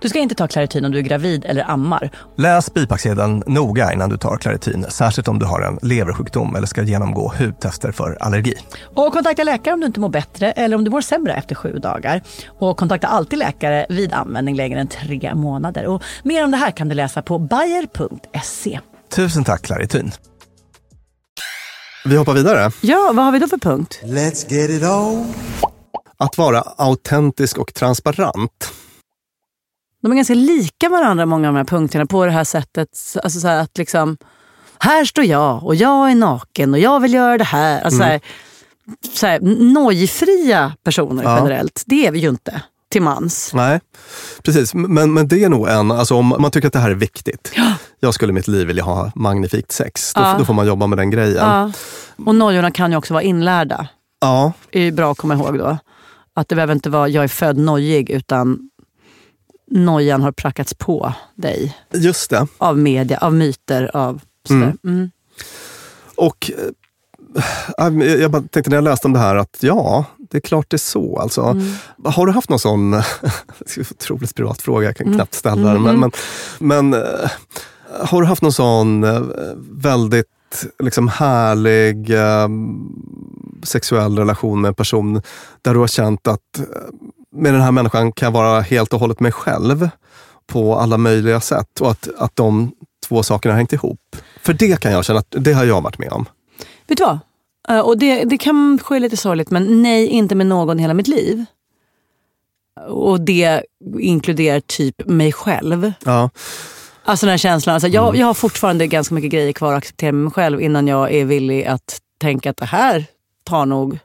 Du ska inte ta Clarityn om du är gravid eller ammar. Läs bipacksedeln noga innan du tar Claritin, särskilt om du har en leversjukdom eller ska genomgå hudtester för allergi. Och kontakta läkare om du inte mår bättre eller om du mår sämre efter sju dagar. Och kontakta alltid läkare vid användning längre än tre månader. Och mer om det här kan du läsa på bayer.se. Tusen tack Claritin. Vi hoppar vidare. Ja, vad har vi då för punkt? Let's get it on. Att vara autentisk och transparent. De är ganska lika varandra, många av de här punkterna, på det här sättet. Alltså så här att liksom, här står jag och jag är naken och jag vill göra det här. Alltså Mm. så här, nojfria personer Ja. generellt, det är vi ju inte till mans. Nej, precis. Men, men det är nog en, alltså om man tycker att det här är viktigt. Jag skulle i mitt liv vilja ha magnifikt sex. Då, Ja. då får man jobba med den grejen. Ja. Och nojorna kan ju också vara inlärda. Ja, Det är ju bra att komma ihåg då. Att det behöver inte vara jag är född nojig utan nojan har prackats på dig. just det. Av media, av myter, av sådär. Mm. Mm. Och eh, jag bara tänkte när jag läste om det här att ja, det är klart det är så. Alltså, Mm. Har du haft någon sån, det är en otroligt privat fråga, jag kan Mm. knappt ställa den. Men, Mm. men, men eh, har du haft någon sån eh, väldigt liksom härlig sexuell relation med en person där du har känt att med den här människan kan jag vara helt och hållet mig själv på alla möjliga sätt och att, att de två sakerna har hängt ihop. För det kan jag känna att det har jag varit med om. Vet du vad? Eh, Och det, det kan ske lite sorgligt, men nej, inte med någon hela mitt liv. Och det inkluderar typ mig själv. Ja. Alltså den här känslan. Alltså jag, jag har fortfarande ganska mycket grejer kvar att acceptera med mig själv innan jag är villig att tänka att det här tar nog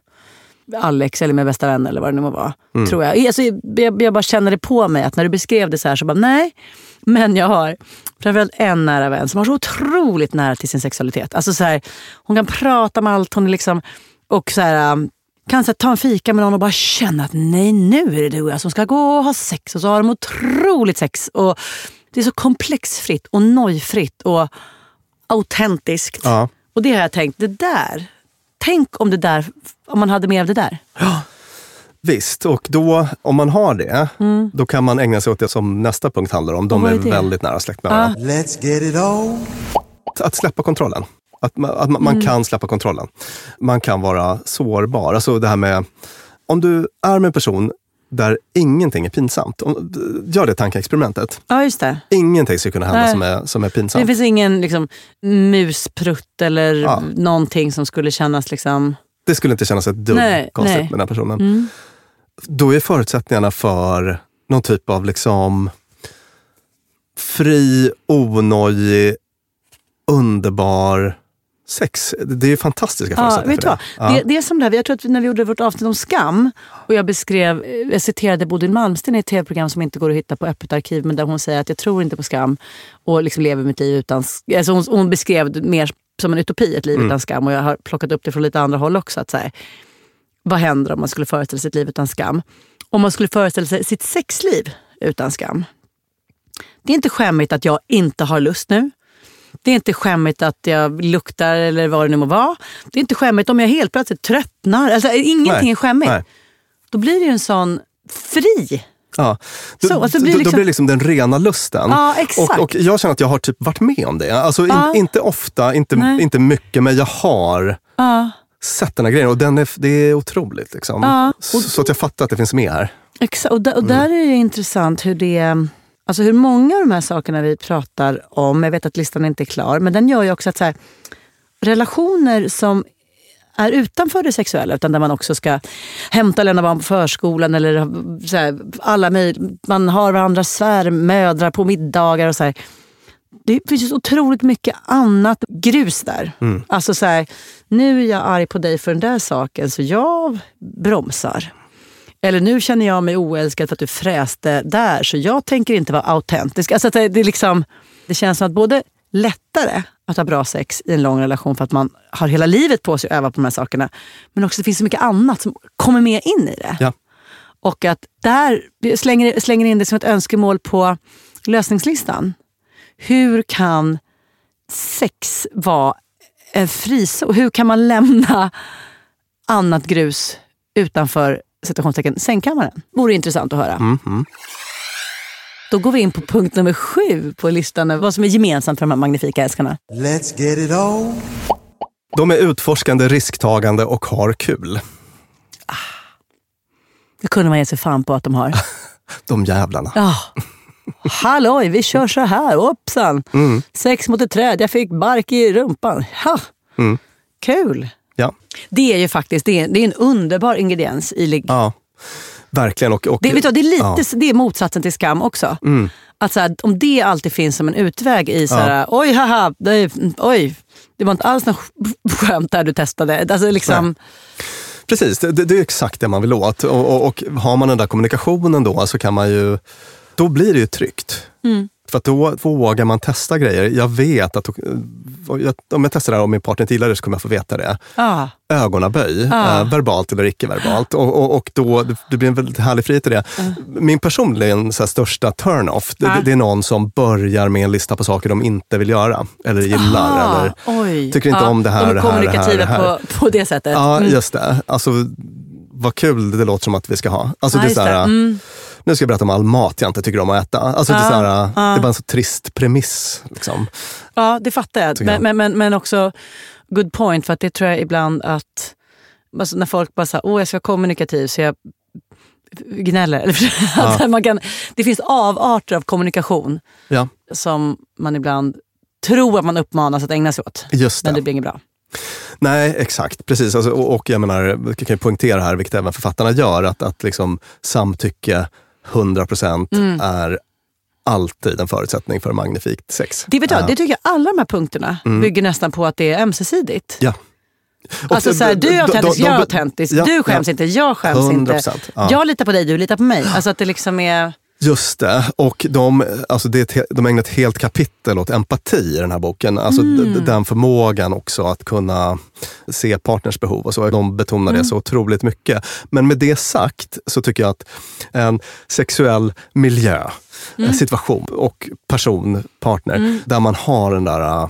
Alex eller min bästa vän eller vad det nu må vara. Mm. Tror jag. Alltså, jag. Jag bara känner det på mig att när du beskrev det så här så bara nej. Men jag har framförallt en nära vän som har så otroligt nära till sin sexualitet. Alltså så här, hon kan prata om allt. Hon är liksom, och så här, um, kan så här, ta en fika med någon och bara känna att nej nu är det du och jag som ska gå och ha sex. Och så har de otroligt sex. Och det är så komplexfritt och nojfritt och autentiskt. Ja. Och det har jag tänkt, det där. Tänk om det där, om man hade mer av det där. Visst, och då om man har det, Mm. då kan man ägna sig åt det som nästa punkt handlar om. De är är väldigt nära släkt med Ah. varandra. Let's get it on. Att släppa kontrollen. Att man, att man, man Mm. kan släppa kontrollen. Man kan vara sårbar. Alltså det här med, om du är med en person där ingenting är pinsamt. Gör det tankeexperimentet. Ja, just det. Ingenting ska kunna hända Nej. som är, som är Det pinsamt. finns ingen liksom, musprutt eller Ja. någonting som skulle kännas liksom... Det skulle inte kännas ett dugg Nej, konstigt nej. med den här personen. Mm. Då är förutsättningarna för någon typ av liksom fri, onojig, underbar sex. Det är fantastiska Ja, förutsättningar vet du för vad? det. Det, det är som det här, jag tror att när vi gjorde vårt avsnitt om skam och jag beskrev, eh, jag citerade Bodil Malmsten i ett tv-program som inte går att hitta på öppet arkiv men där hon säger att jag tror inte på skam och liksom lever mitt liv utan... Alltså hon, hon beskrev det mer som en utopi, ett liv Mm. utan skam och jag har plockat upp det från lite andra håll också. Att så här, vad händer om man skulle föreställa sig ett liv utan skam? Om man skulle föreställa sig sitt sexliv utan skam. Det är inte skämmigt att jag inte har lust nu. Det är inte skämmigt att jag luktar eller vad det nu må vara. Det är inte skämmigt om jag helt plötsligt tröttnar. Alltså, ingenting Nej, är skämmigt. nej. Då blir det ju en sån fri. Ja. Då, Så, alltså då, blir då liksom- blir det liksom den rena lusten. Ja, exakt. Och, och jag känner att jag har typ varit med om det. Alltså in, Ja. Inte ofta, inte, Nej. inte mycket, men jag har Ja, sett den här grejen och den är, det är otroligt. Liksom. Ja, Så, att jag fattar att det finns med här. exakt. Och, där, och Mm. där är det intressant hur det... Alltså hur många av de här sakerna vi pratar om, jag vet att listan inte är klar, men den gör ju också att så här, relationer som är utanför det sexuella, utan där man också ska hämta och lämna barn på förskolan eller så här, alla man har varandras svärmödrar på middagar och så här. Det finns så otroligt mycket annat grus där. Mm. Alltså så här, nu är jag arg på dig för den där saken så jag bromsar. Eller nu känner jag mig oälskad för att du fräste där så jag tänker inte vara autentisk. Alltså det, det, liksom, det känns som att både lättare att ha bra sex i en lång relation för att man har hela livet på sig att öva på de här sakerna. Men också det finns så mycket annat som kommer med in i det. Ja. Och att där slänger, slänger in det som ett önskemål på lösningslistan. Hur kan sex vara en frizon? Hur kan man lämna annat grus utanför citationstecken sängkammaren? Vore intressant att höra. Mm, mm. Då går vi in på punkt nummer sju på listan över vad som är gemensamt för de här magnifika älskarna. Let's get it on. De är utforskande, risktagande och har kul. Det kunde man ge sig fan på att de har. De jävlarna. Ja. Halloj, vi kör så här. Hoppsan. Mm. Sex mot ett träd. Jag fick bark i rumpan. Ha. Mm. Kul! Ja. Det är ju faktiskt det är, det är en underbar ingrediens i ligg. Ja, verkligen. Och, och, Det, vet du, det, är lite, ja. det är motsatsen till skam också. Mm. Att så här, om det alltid finns som en utväg i så här, oj haha, det, oj, det var inte alls något skönt där du testade. Alltså liksom, Precis, det, det det är exakt det man vill åt. Och, och, och har man den där kommunikationen då så kan man ju, då blir det ju tryggt. Mm. För då vågar man testa grejer. Jag vet att om jag testar det här och min partner inte gillar det så kommer jag få veta det. ah, Ögonaböj, Ah. eh, verbalt eller icke-verbalt. Och, och, och då, det- blir en väldigt härlig frihet i det. Min personligen så här, största turn-off, det, Ah. det är någon som börjar med en lista på saker de inte vill göra. Eller gillar. aha, eller oj. tycker inte Ja, om det här, De det här, det här, det här. På, på det sättet. Ja, Mm. just det. Alltså, vad kul det låter som att vi ska ha. Alltså, Ja, det är så här. Mm. Nu ska jag berätta om all mat jag inte tycker om att äta. Alltså, det, är Ja, så här, ja. det är bara en så trist premiss. Liksom. Ja, det fattar jag. Tycker jag. Men, men, men, men också good point, för att det tror jag ibland att alltså när folk bara säger åh jag ska vara kommunikativ så jag gnäller. Eller, att man kan, det finns avarter av kommunikation Ja, som man ibland tror att man uppmanas att ägna sig åt. just det. Men det blir inget bra. Nej, exakt. Precis. Alltså, och, och jag menar, jag kan ju poängtera här, vilket även författarna gör, att, att liksom, samtycke 100% Mm. är alltid en förutsättning för magnifikt sex. Det, vet jag, Ja. det tycker jag alla de här punkterna Mm. bygger nästan på att det är ömsesidigt. Ja. Och Alltså så här, du är autentisk, jag är autentisk. ja, du skäms ja. inte, jag skäms inte. 100%, ja. Jag litar på dig, du litar på mig. Alltså att det liksom är... Just det. Och de, alltså det de ägnar ett helt kapitel åt empati i den här boken. Alltså Mm. den förmågan också att kunna se partners behov. Och så. De betonar Mm. det så otroligt mycket. Men med det sagt så tycker jag att en sexuell miljö, Mm. situation och person, partner, Mm. där man har den där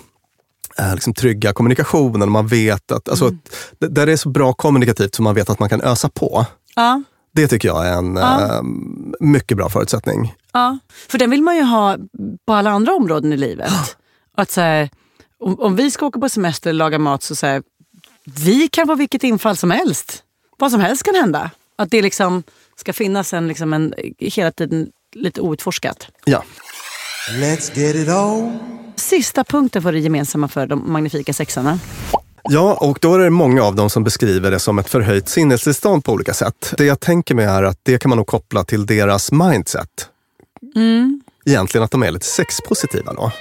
äh, liksom trygga kommunikationen. Man vet att, alltså, Mm. där det är så bra kommunikativt så man vet att man kan ösa på. Ja. Det tycker jag är en Ja. eh, mycket bra förutsättning. Ja, för den vill man ju ha på alla andra områden i livet. Att så här, om, om vi ska åka på semester och laga mat så, så här, vi kan få vilket infall som helst. Vad som helst kan hända. Att det liksom ska finnas en, liksom en hela tiden lite outforskat. Ja. Let's get it on. Sista punkten för det gemensamma för de magnifika sexarna. Ja, och då är det många av dem som beskriver det som ett förhöjt sinnestillstånd på olika sätt. Det jag tänker mig är att det kan man nog koppla till deras mindset. Mm. Egentligen att de är lite sexpositiva då.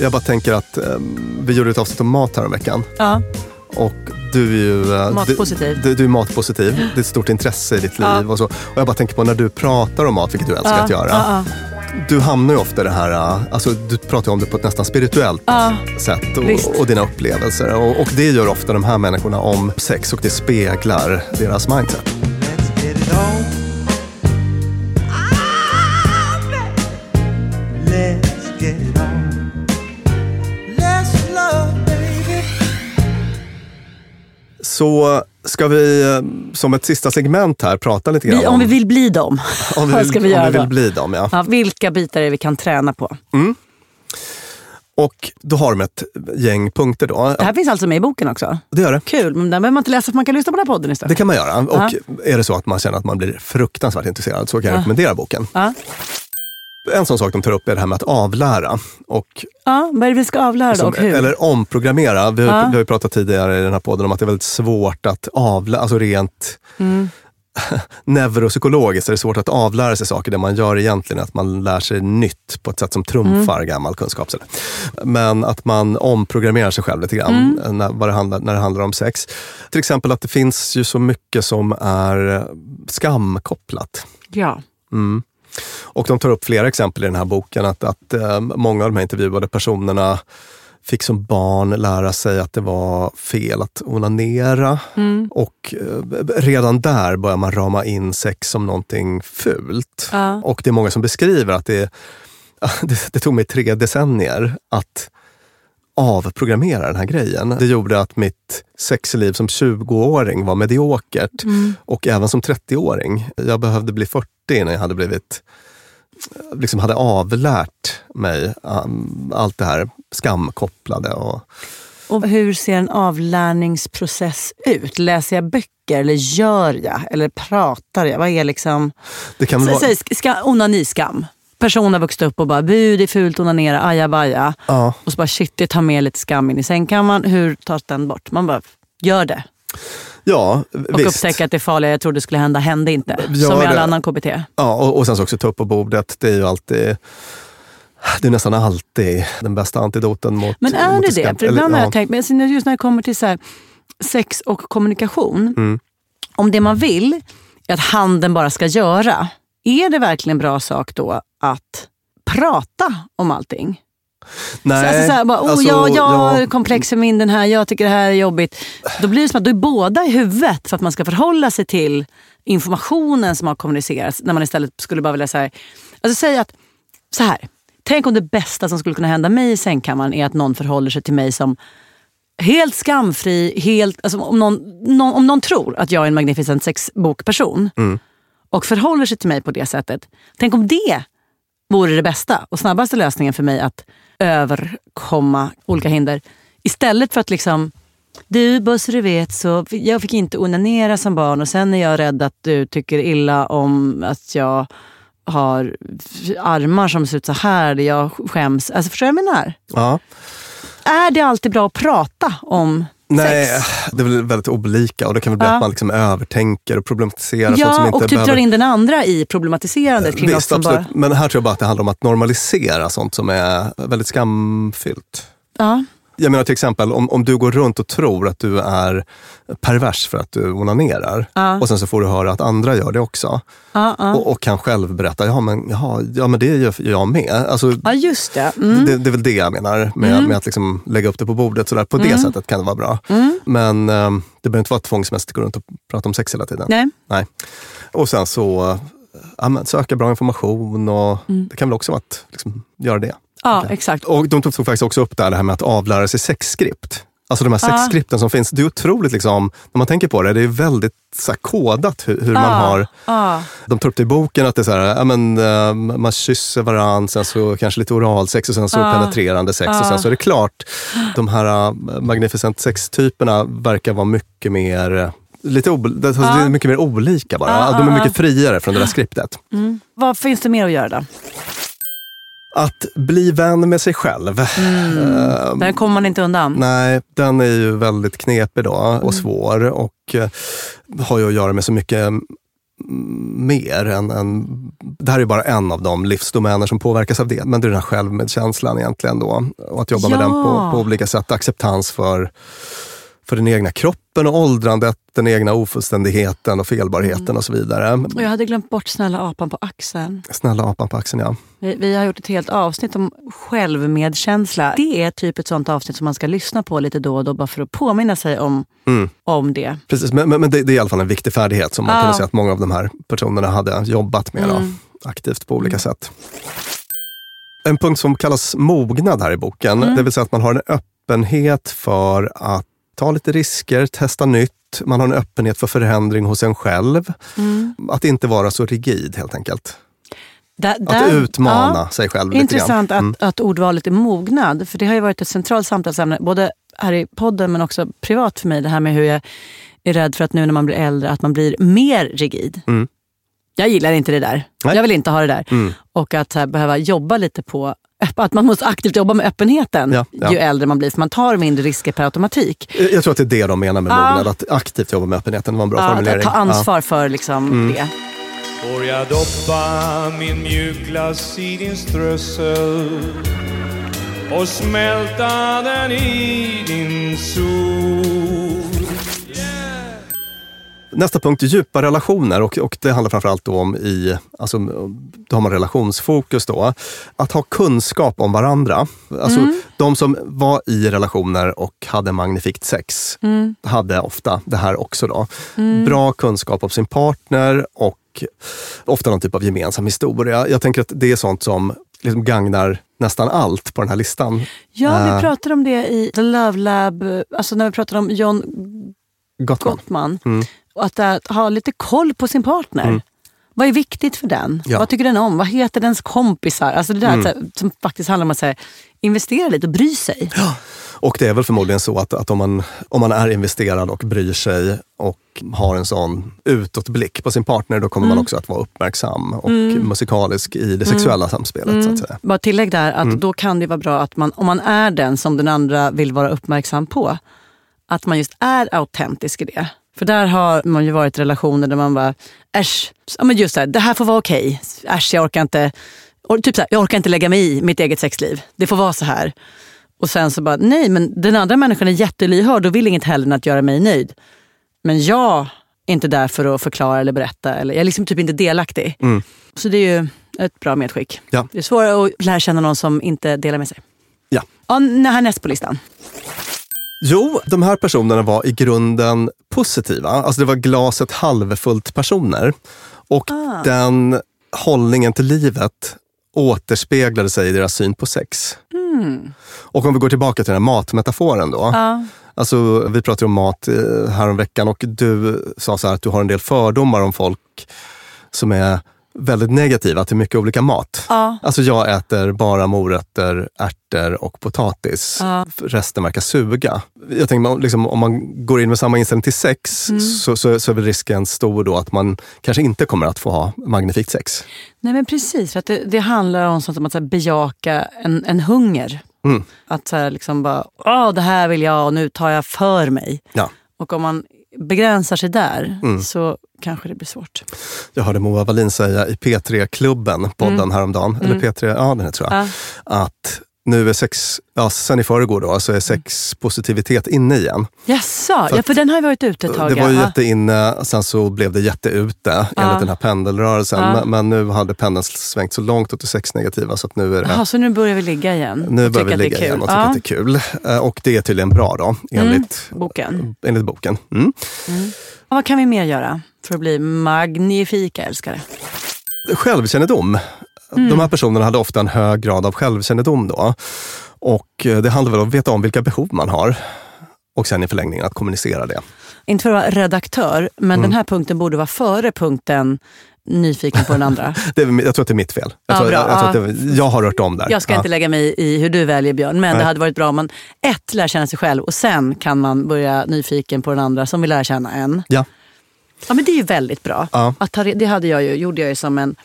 Jag bara tänker att eh, vi gjorde ett avsnitt om mat veckan. Ja. Och du är ju eh, Matpositiv. Du, du är matpositiv. Det är ett stort intresse i ditt liv. Ja. Och, så. och jag bara tänker på när du pratar om mat, vilket du älskar Ja, att göra. ja, Du hamnar ju ofta i det här, eh, alltså, du pratar ju om det på ett nästan spirituellt Ja. sätt Visst. och, och dina upplevelser. Och, och det gör ofta de här människorna om sex och det speglar deras mindset. Så ska vi eh, som ett sista segment här prata lite grann Vi, om vi vill bli dem, om vi vad vill, ska vi om göra vi då? vill bli dem. Ja. Ja, vilka bitar är det vi kan träna på? Och då har de ett gäng punkter. Då. Det här finns alltså med i boken också? Det gör det. Kul, men den behöver man inte läsa för man kan lyssna på den här podden istället. Det kan man göra. Och Ja. är det så att man känner att man blir fruktansvärt intresserad så kan jag Ja. rekommendera boken. Ja. En sån sak de tar upp är det här med att avlära. Och Ja, vad är det vi ska avlära då Som, och hur? eller omprogrammera. Vi har, Ja. vi har ju pratat tidigare i den här podden om att det är väldigt svårt att avlära, alltså rent Mm. neuropsykologiskt är det svårt att avlära sig saker. Det man gör egentligen är att man lär sig nytt på ett sätt som trumfar Mm. gammal kunskap. Men att man omprogrammerar sig själv lite grann Mm. när, vad det handlar, när det handlar om sex. Till exempel att det finns ju så mycket som är skamkopplat. Ja. Mm. Och de tar upp flera exempel i den här boken. Att, att eh, många av de här intervjuade personerna fick som barn lära sig att det var fel att onanera. Mm. Och eh, redan där börjar man rama in sex som någonting fult. Ja. Och det är många som beskriver att det, det, det tog mig tre decennier att avprogrammera den här grejen. Det gjorde att mitt sexliv som 20-åring var mediokert. Mm. Och även som 30-åring. Jag behövde bli 40 innan jag hade blivit liksom hade avlärt mig um, allt det här skamkopplade. Och, Och hur ser en avlärningsprocess ut? Läser jag böcker eller gör jag? Eller pratar jag? Vad är liksom... det kan vara, ska, onaniskam. Person har vuxit upp och bara bu det är fult, onanera, ajabaja. Ja. Och så bara shit, det tar med lite skam in i sängkammaren. Hur tas den bort? Man bara, gör det. Ja, Och visst. upptäcka att det farliga jag trodde skulle hända hände inte. Gör som i all det. annan KBT. Ja, och, och sen så också ta upp på bordet. Det är ju alltid det är nästan alltid den bästa antidoten mot Men är mot det skam. det? För ibland har ja. jag tänkt, men just när det kommer till så sex och kommunikation. Mm. Om det man vill är att handen bara ska göra. Är det verkligen en bra sak då att prata om allting? Nej, så, alltså, så här, bara, oh, alltså, jag, jag har ja. komplex i min den här, jag tycker det här är jobbigt. Då blir det som att då är båda i huvudet för att man ska förhålla sig till informationen som har kommunicerats. När man istället skulle bara vilja säga, alltså säga att så här. Tänk om det bästa som skulle kunna hända mig i sängkammaren är att någon förhåller sig till mig som helt skamfri, helt, alltså om, någon, någon, om någon tror att jag är en Magnificent Sex-bokperson Mm. och förhåller sig till mig på det sättet. Tänk om det vore det bästa och snabbaste lösningen för mig att överkomma olika hinder. Istället för att liksom, du så du vet så jag fick inte onanera som barn och sen är jag rädd att du tycker illa om att jag har armar som ser ut så här, där jag skäms. Alltså förstår du vad jag menar? Ja. Är det alltid bra att prata om Nej, sex? det är väl väldigt olika och det kan väl bli Ja. att man liksom övertänker och problematiserar sånt som Ja, inte och typ behöver... drar in den andra i problematiserandet kring något Visst, som absolut. bara... Men här tror jag bara att det handlar om att normalisera sånt som är väldigt skamfyllt. Ja. Jag menar till exempel om, om du går runt och tror att du är pervers för att du onanerar Ja. och sen så får du höra att andra gör det också. Ja, ja. Och, och kan själv berätta, ja men, jaha, ja, men det gör jag med. Alltså, ja, just det. Mm. det. Det är väl det jag menar med, Mm. med att liksom lägga upp det på bordet. Sådär. På det Mm. sättet kan det vara bra. Mm. Men eh, det behöver inte vara tvångsmässigt att gå runt och prata om sex hela tiden. Nej. Nej. Och sen så eh, ja, men söka bra information och Mm. det kan väl också vara att liksom, göra det. Ja, exakt. Och de tog faktiskt också upp det här med att avlära sig sexskript. Alltså de här sexskripten som finns. Det är otroligt, liksom, när man tänker på det, det är väldigt så här, kodat hur, hur man Ja, har ja. de tar upp det i boken att det är så här, men, eh, man kysser varandra, sen så kanske lite oralsex och sen så penetrerande sex och sen så är det klart. De här uh, magnificent sex-typerna verkar vara mycket mer eh, Lite det, är mycket mer olika bara. De är mycket friare från det där skriptet. Mm. Vad finns det mer att göra då? Att bli vän med sig själv. Eh, Där kommer man inte undan. Nej, den är ju väldigt knepig då Mm. och svår och eh, har ju att göra med så mycket mm, mer än, än... Det här är bara en av de livsdomäner som påverkas av det, men det är den här självmedkänslan egentligen då. Och att jobba med Ja. den på, på olika sätt. Acceptans för, för den egna kroppen och åldrandet, den egna ofullständigheten och felbarheten Mm. och så vidare. Och jag hade glömt bort snälla apan på axeln. Snälla apan på axeln, ja. Vi, vi har gjort ett helt avsnitt om självmedkänsla. Det är typ ett sånt avsnitt som man ska lyssna på lite då och då bara för att påminna sig om, Mm. om det. Precis, men, men, det, det är i alla fall en viktig färdighet som man Ja. kunde säga att många av de här personerna hade jobbat med då, Mm. aktivt på olika sätt. En punkt som kallas mognad här i boken, Mm. det vill säga att man har en öppenhet för att ta lite risker, testa nytt. Man har en öppenhet för förändring hos en själv. Mm. Att inte vara så rigid helt enkelt. Där, Att där- utmana ja. sig själv lite Intressant. Mm. att, att ordvalet är mognad. För det har ju varit ett centralt samtalsämne, både här i podden men också privat för mig. Det här med hur jag är rädd för att nu när man blir äldre att man blir mer rigid. Mm. Jag gillar inte det där. Nej. Jag vill inte ha det där. Mm. Och att här, behöva jobba lite på att man måste aktivt jobba med öppenheten Ja, ja. ju äldre man blir. För man tar mindre risker per automatik. Jag tror att det är det de menar med Ja. mognad, att aktivt jobba med öppenheten. Det var en bra Ja, formulering. att ta ansvar för liksom Mm. det. Får jag doppa min mjukglass i din strössel och smälta den i din sol? Nästa punkt, djupa relationer. Och, och det handlar framförallt om i, alltså, då har man relationsfokus då. Att ha kunskap om varandra. Alltså Mm. de som var i relationer och hade magnifikt sex Mm. hade ofta det här också då. Mm. Bra kunskap om sin partner och ofta någon typ av gemensam historia. Jag tänker att det är sånt som liksom gagnar nästan allt på den här listan. Ja, Eh, vi pratade om det i The Love Lab, alltså när vi pratade om John Gottman. Gottman. Mm. Och att, att ha lite koll på sin partner. Mm. Vad är viktigt för den? Ja. Vad tycker den om? Vad heter dens kompisar? Alltså det där Mm. här, som faktiskt handlar om att här, investera lite och bry sig. Och det är väl förmodligen så att, att om, man, om man är investerad och bryr sig och har en sån utåtblick på sin partner, då kommer man Mm. också att vara uppmärksam och Mm. musikalisk i det Mm. sexuella samspelet. Så att säga. Bara tillägg där att Mm. då kan det vara bra att man, om man är den som den andra vill vara uppmärksam på, att man just är autentisk i det. För där har man ju varit i relationer där man bara, äsch, ja, men just det här, det här får vara okej. Äsch, jag orkar inte, or, typ så här, jag orkar inte lägga mig i mitt eget sexliv. Det får vara så här. Och sen så bara, nej men den andra människan är jättelyhörd och vill inget hellre än att göra mig nöjd. Men jag är inte där för att förklara eller berätta. Eller, jag är liksom typ inte delaktig. Mm. Så det är ju ett bra medskick. Ja. Det är svårare att lära känna någon som inte delar med sig. Ja. Ja, n- härnäst på listan. Jo, de här personerna var i grunden positiva. Alltså det var glaset halvfullt personer. Och Ah. den hållningen till livet återspeglade sig i deras syn på sex. Mm. Och om vi går tillbaka till den här matmetaforen då. Ja. Alltså, vi pratade om mat eh, häromveckan och du sa så här att du har en del fördomar om folk som är väldigt negativa till mycket olika mat. Ja. Alltså jag äter bara morötter, ärtor och potatis. Ja. Resten verkar suga. Jag tänker liksom, om man går in med samma inställning till sex Mm. så, så, så är väl risken stor då att man kanske inte kommer att få ha magnifikt sex. Nej men precis, för att det, det handlar om sånt som att så här, bejaka en, en hunger. Mm. Att så här, liksom bara, Åh, det här vill jag och nu tar jag för mig. Ja. Och om man begränsar sig där Mm. så kanske det blir svårt. Jag hörde Moa Wallin säga i P3-klubben, podden Mm. häromdagen, Mm. eller P3, ja den här tror jag, Ja. att nu är sex, ja sen i förrgår då, så är sexpositivitet inne igen. Jaså, För ja för den har varit ute ett tag. Det var ju ja. jätteinne, sen så blev det jätteute enligt Ja. den här pendelrörelsen. Ja. Men, men nu hade pendeln svängt så långt åt det sexnegativa så att nu är det Jaha, så nu börjar vi ligga igen? nu börjar vi ligga igen och tycka ja. att det är kul. Eh, Och det är tydligen bra då, enligt, Boken. enligt boken. Mm. Ja, vad kan vi mer göra för att bli magnifika älskare? Självkännedom. Mm. De här personerna hade ofta en hög grad av självkännedom då. Och eh, det handlar väl om att veta om vilka behov man har. Och sen i förlängningen att kommunicera det. Inte för att vara redaktör, men Mm. den här punkten borde vara före punkten nyfiken på den andra. det är, jag tror att det är mitt fel. Jag, Ja, tror, jag, jag, tror att det, jag har rört om där. Jag ska Ja. inte lägga mig i hur du väljer Björn, men Nej. det hade varit bra om man ett lär känna sig själv och sen kan man börja nyfiken på den andra som vill lära känna en. Ja. Ja men det är ju väldigt bra. Ja. Att ta, det hade jag ju, gjorde jag ju som en,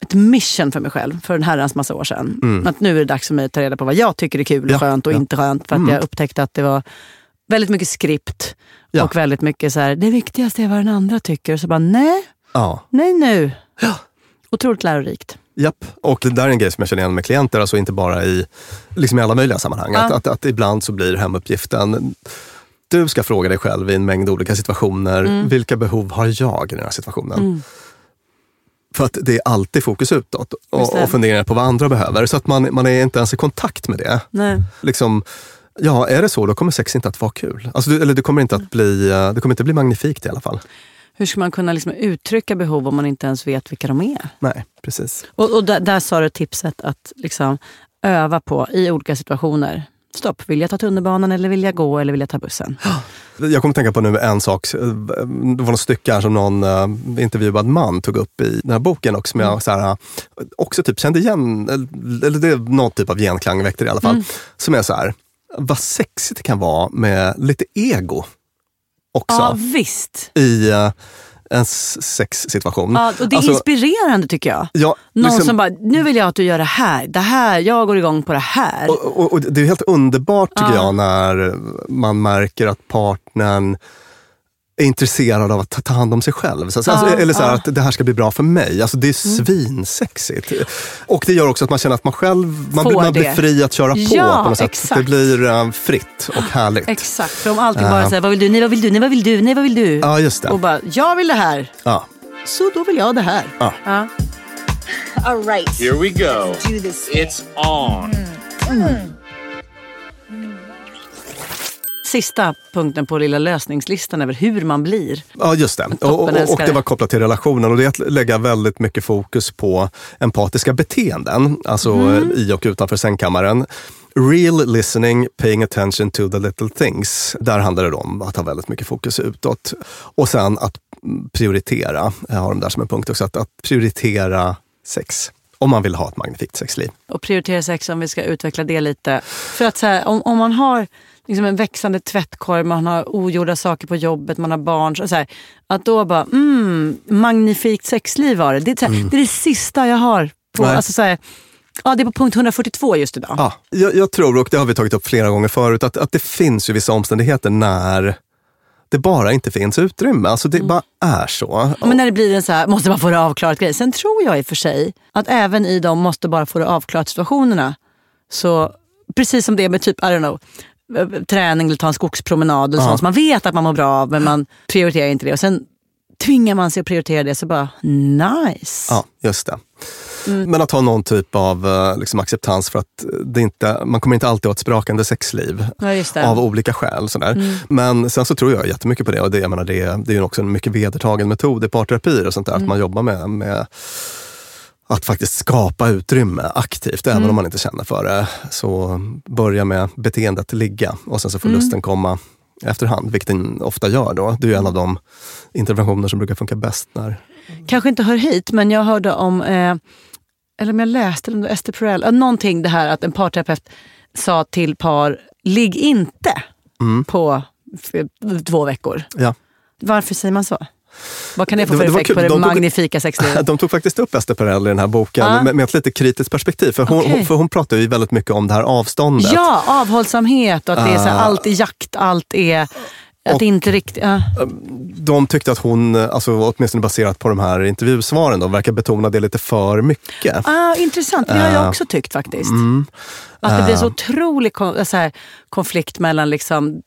ett mission för mig själv för en herrans massa år sedan. Mm. Att nu är det dags för mig att ta reda på vad jag tycker är kul och Ja, skönt och ja. inte skönt. För att Mm. jag upptäckte att det var väldigt mycket skript Ja. och väldigt mycket så här, det viktigaste är vad den andra tycker. Och så bara, nej, Ja. nej nu. Otroligt lärorikt. Japp. Och det där är en grej som jag känner igen med klienter, alltså inte bara i, liksom i alla möjliga sammanhang. Ja. Att, att, att ibland så blir hemuppgiften, du ska fråga dig själv i en mängd olika situationer, Mm. vilka behov har jag i den här situationen? Mm. För att det är alltid fokus utåt och, och funderingar på vad andra behöver. Så att man, man är inte ens i kontakt med det. Nej. Liksom, ja, är det så, då kommer sex inte att vara kul. Alltså, du, eller det kommer, inte att bli, eh, det kommer inte bli magnifikt i alla fall. Hur ska man kunna liksom uttrycka behov om man inte ens vet vilka de är? Nej, precis. Och, och där, där sa du tipset att liksom öva på i olika situationer. Stopp, vill jag ta tunnelbanan eller vill jag gå eller vill jag ta bussen? Jag kommer tänka på nu en sak. Det var något stycke här som någon uh, intervjuad man tog upp i den här boken och som jag så här, också typ kände igen, eller eller det är någon typ av genklang väckte det i alla fall. Mm. Som är så här, vad sexigt det kan vara med lite ego också Ja, visst. i uh, en s- sexsituation. Ja, och det är Alltså, inspirerande tycker jag. ja, Någon liksom- som bara, nu vill jag att du gör det här. Det här, jag går igång på det här. Och, och, och det är helt underbart tycker Ja. jag när man märker att partnern är intresserad av att ta- ta hand om sig själv. Så, alltså, eller så här, ja. att det här ska bli bra för mig. Alltså, det är Mm. svinsexigt. Och det gör också att man känner att man själv man, Får blir, man blir fri att köra på. Ja, på något sätt. exakt. Det blir eh, fritt och härligt. Exakt, för om allting Ja. bara säger vad vill du, nej vad vill du, nej vad vill du, nej vad vill du? Ja, just det. Och bara, jag vill det här. Ja. Så då vill jag det här. Ja. All right. Here we go. Do this. It's on. Sista punkten på lilla lösningslistan över hur man blir. Ja, just det. Och, och, och det var kopplat till relationen och det är att lägga väldigt mycket fokus på empatiska beteenden, alltså Mm. i och utanför sängkammaren. Real listening, paying attention to the little things. Där handlar det om att ha väldigt mycket fokus utåt. Och sen att prioritera, jag har de där som en punkt också, att, att prioritera sex. Om man vill ha ett magnifikt sexliv. Och prioritera sex om vi ska utveckla det lite. För att så här, om, om man har liksom en växande tvättkorg, man har ogjorda saker på jobbet, man har barn. Så, så här, att då bara, mm, magnifikt sexliv var det. Det är, här, Mm. det är det sista jag har. på alltså, så här, Ja, det är på punkt 142 just idag. Ja, jag, jag tror, och det har vi tagit upp flera gånger förut, att, att det finns ju vissa omständigheter när det bara inte finns utrymme. Alltså det bara är så. Ja, Men när det blir en så här, måste bara få det avklarat grej. Sen tror jag i och för sig att även i de måste bara få det avklarat situationerna, så precis som det med typ, I don't know, träning eller ta en skogspromenad eller Ja. sånt som man vet att man mår bra av men man prioriterar inte det. Och sen tvingar man sig att prioritera det så bara nice. Ja, just det. Mm. Men att ha någon typ av eh, liksom, acceptans för att det inte, man kommer inte alltid ha ett sprakande sexliv. Ja. Av olika skäl. Sådär. Mm. Men sen så tror jag jättemycket på det. Och det, jag menar, det, det är ju också en mycket vedertagen metod i parterapier och sånt där. Mm. Att man jobbar med, med att faktiskt skapa utrymme aktivt, även Mm. om man inte känner för det. Så börja med beteendet ligga och sen så får Mm. lusten komma efterhand, vilket den ofta gör då. Det är en av de interventioner som brukar funka bäst när Kanske inte hör hit, men jag hörde om, eh, eller om jag läste eller om Esther Perel, någonting det här att en parterapeut sa till par, ligg inte Mm. på två veckor. Ja. Varför säger man så? Vad kan det få Det för det effekt kul. på det De magnifika sexlivet? De tog faktiskt upp Esther Perel i den här boken Ja. med, med ett lite kritiskt perspektiv. För hon, Okej. hon, för hon pratar ju väldigt mycket om det här avståndet. Ja, avhållsamhet och att det är så här, Ah. allt är jakt, allt är... Att det inte riktigt... Ja. De tyckte att hon, alltså, åtminstone baserat på de här intervjusvaren, då, verkar betona det lite för mycket. Ah, intressant, det har jag Eh, också tyckt faktiskt. Mm. Att det blir så Eh, otrolig kon- så här, konflikt mellan liksom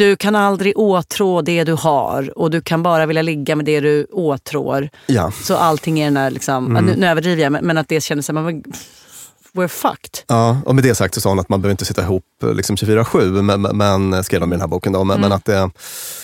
du kan aldrig åtrå det du har och du kan bara vilja ligga med det du åtrår. Ja. Så allting är den där, liksom, Mm. nu, nu överdriver jag, men, men att det kändes som we're fucked. Ja, och med det sagt så sa hon att man behöver inte sitta ihop eh, liksom 24-7, men, men, skrev de i den här boken. Då, men, Mm. men att det,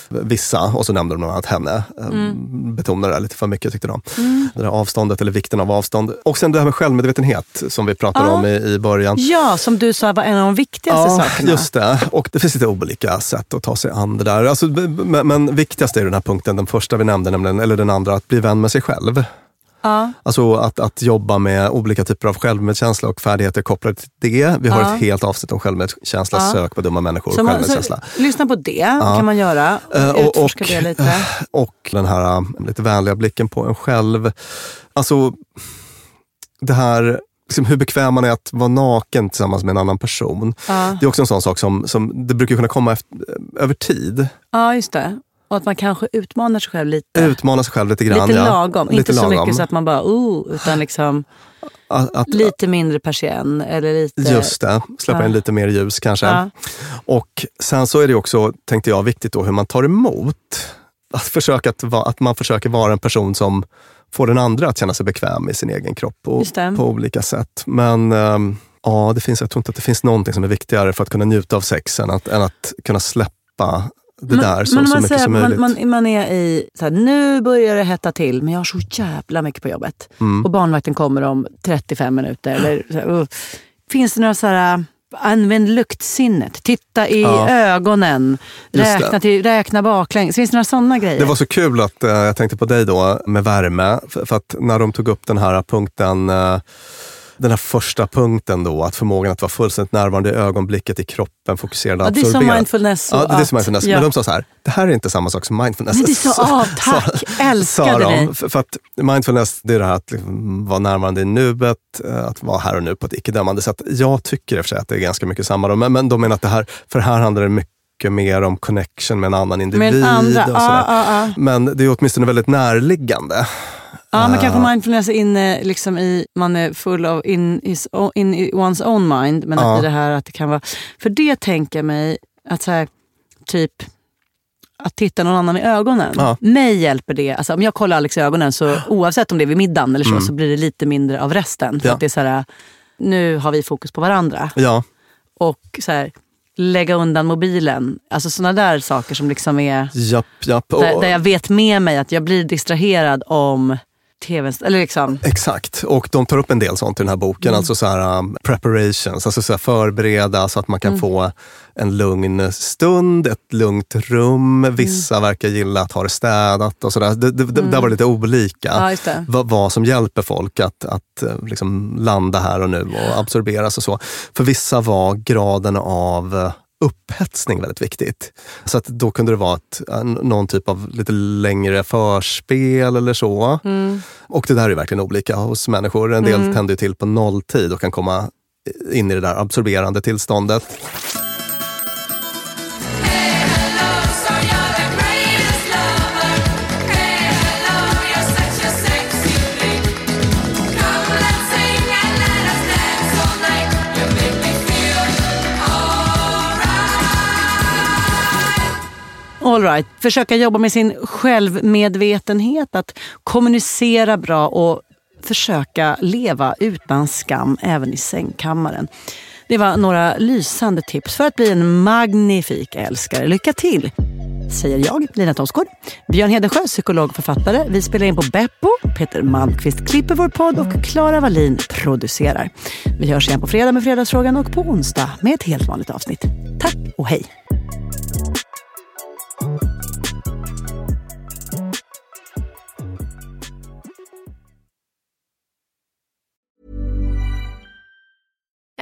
vissa, och så nämnde de bland annat henne, eh, Mm. betonade det lite för mycket tyckte de. Mm. Det där avståndet, eller vikten av avstånd. Och sen det här med självmedvetenhet som vi pratade Ja. om i, i början. Ja, som du sa var en av de viktigaste Ja, sakerna. just det. Och det finns lite olika sätt att ta sig an det där. Alltså, men, men viktigast är den här punkten, den första vi nämnde, nämligen, eller den andra, att bli vän med sig själv. Ja. Alltså att, att jobba med olika typer av självmedkänsla och färdigheter kopplade till det. Vi har Ja. ett helt avsnitt om självmedkänsla, Ja. sök på dumma människor, man, självmedkänsla. så, lyssna på det, Ja. kan man göra. Eh, och- och- det lite. Och den här um, lite vänliga blicken på en själv. Alltså, det här, liksom hur bekväm man är att vara naken tillsammans med en annan person. Ja. Det är också en sån sak som, som det brukar kunna komma efter, över tid. Ja, just det. Och att man kanske utmanar sig själv lite. Utmana sig själv lite grann. lite ja. lagom. Lite inte så lagom. mycket så att man bara oh, utan liksom Att, att, lite mindre persienn. Eller lite... Just det, släppa Ja. in lite mer ljus kanske. Ja. Och sen så är det också, tänkte jag, viktigt då hur man tar emot. Att, försöka att, att man försöker vara en person som får den andra att känna sig bekväm i sin egen kropp och, på olika sätt. Men ehm, ja, det finns, jag tror inte att det finns någonting som är viktigare för att kunna njuta av sex än att, än att kunna släppa det där så, men så man mycket säger som möjligt. man, man, man är i, så här, nu börjar det hetta till men jag har så jävla mycket på jobbet. Mm. Och barnvakten kommer om 35 minuter. Eller, här, uh. Finns det några så här, använd luktsinnet, titta i Ja. ögonen, räkna, till, räkna baklänges. Finns det några sådana grejer? Det var så kul att eh, jag tänkte på dig då med värme. För, för att när de tog upp den här punkten, eh, den här första punkten då, att förmågan att vara fullständigt närvarande i ögonblicket, i kroppen, fokuserad och Ja, det är som mindfulness Ja, det är som mindfulness. ja. Men de sa så här, det här är inte samma sak som mindfulness. Men det så, ah, tack, älskade sa dig. För, för att mindfulness, det är det här att liksom vara närvarande i nuet, eh, att vara här och nu på ett icke-dömande sätt. Jag tycker i och för sig att det är ganska mycket samma. Då, men, men de menar att det här, för här handlar det mycket mer om connection med en annan individ. Med andra, och sådär. ja, ja. Men det är åtminstone väldigt närliggande. Ja, men kanske Eh, mindfulness är inne liksom i, man är full av in, his, in one's own mind. Men att det här att det kan vara, för det tänker jag mig att så här, typ att titta någon annan i ögonen. Ja. Mig hjälper det. Alltså, om jag kollar Alex i ögonen, så oavsett om det är vid middagen eller så, Mm. så blir det lite mindre av resten. För Ja. att det är så här, nu har vi fokus på varandra. Ja, Och så här, lägga undan mobilen. Alltså sådana där saker som liksom är... japp, japp. Där, där jag vet med mig att jag blir distraherad om tv eller liksom. Exakt, och de tar upp en del sånt i den här boken. Mm. Alltså så här, um, preparations, alltså så här förbereda så att man kan Mm. få en lugn stund, ett lugnt rum. Vissa verkar gilla att ha det städat och sådär. Det, det, Mm. Där var det lite olika. Ja, det. vad, vad som hjälper folk att, att eh, liksom landa här och nu och absorberas och så. För vissa var graden av eh, upphetsning väldigt viktigt. Så att då kunde det vara ett, någon typ av lite längre förspel eller så. Mm. Och det där är verkligen olika hos människor. En del Mm. tänder till på nolltid och kan komma in i det där absorberande tillståndet. All right. Försöka jobba med sin självmedvetenhet, att kommunicera bra och försöka leva utan skam även i sängkammaren. Det var några lysande tips för att bli en magnifik älskare. Lycka till! Säger jag, Lina Thomsgård. Björn Hedensjö, psykolog och författare. Vi spelar in på Beppo. Peter Malmqvist klipper vår podd och Klara Wallin producerar. Vi hörs igen på fredag med Fredagsfrågan och på onsdag med ett helt vanligt avsnitt. Tack och hej!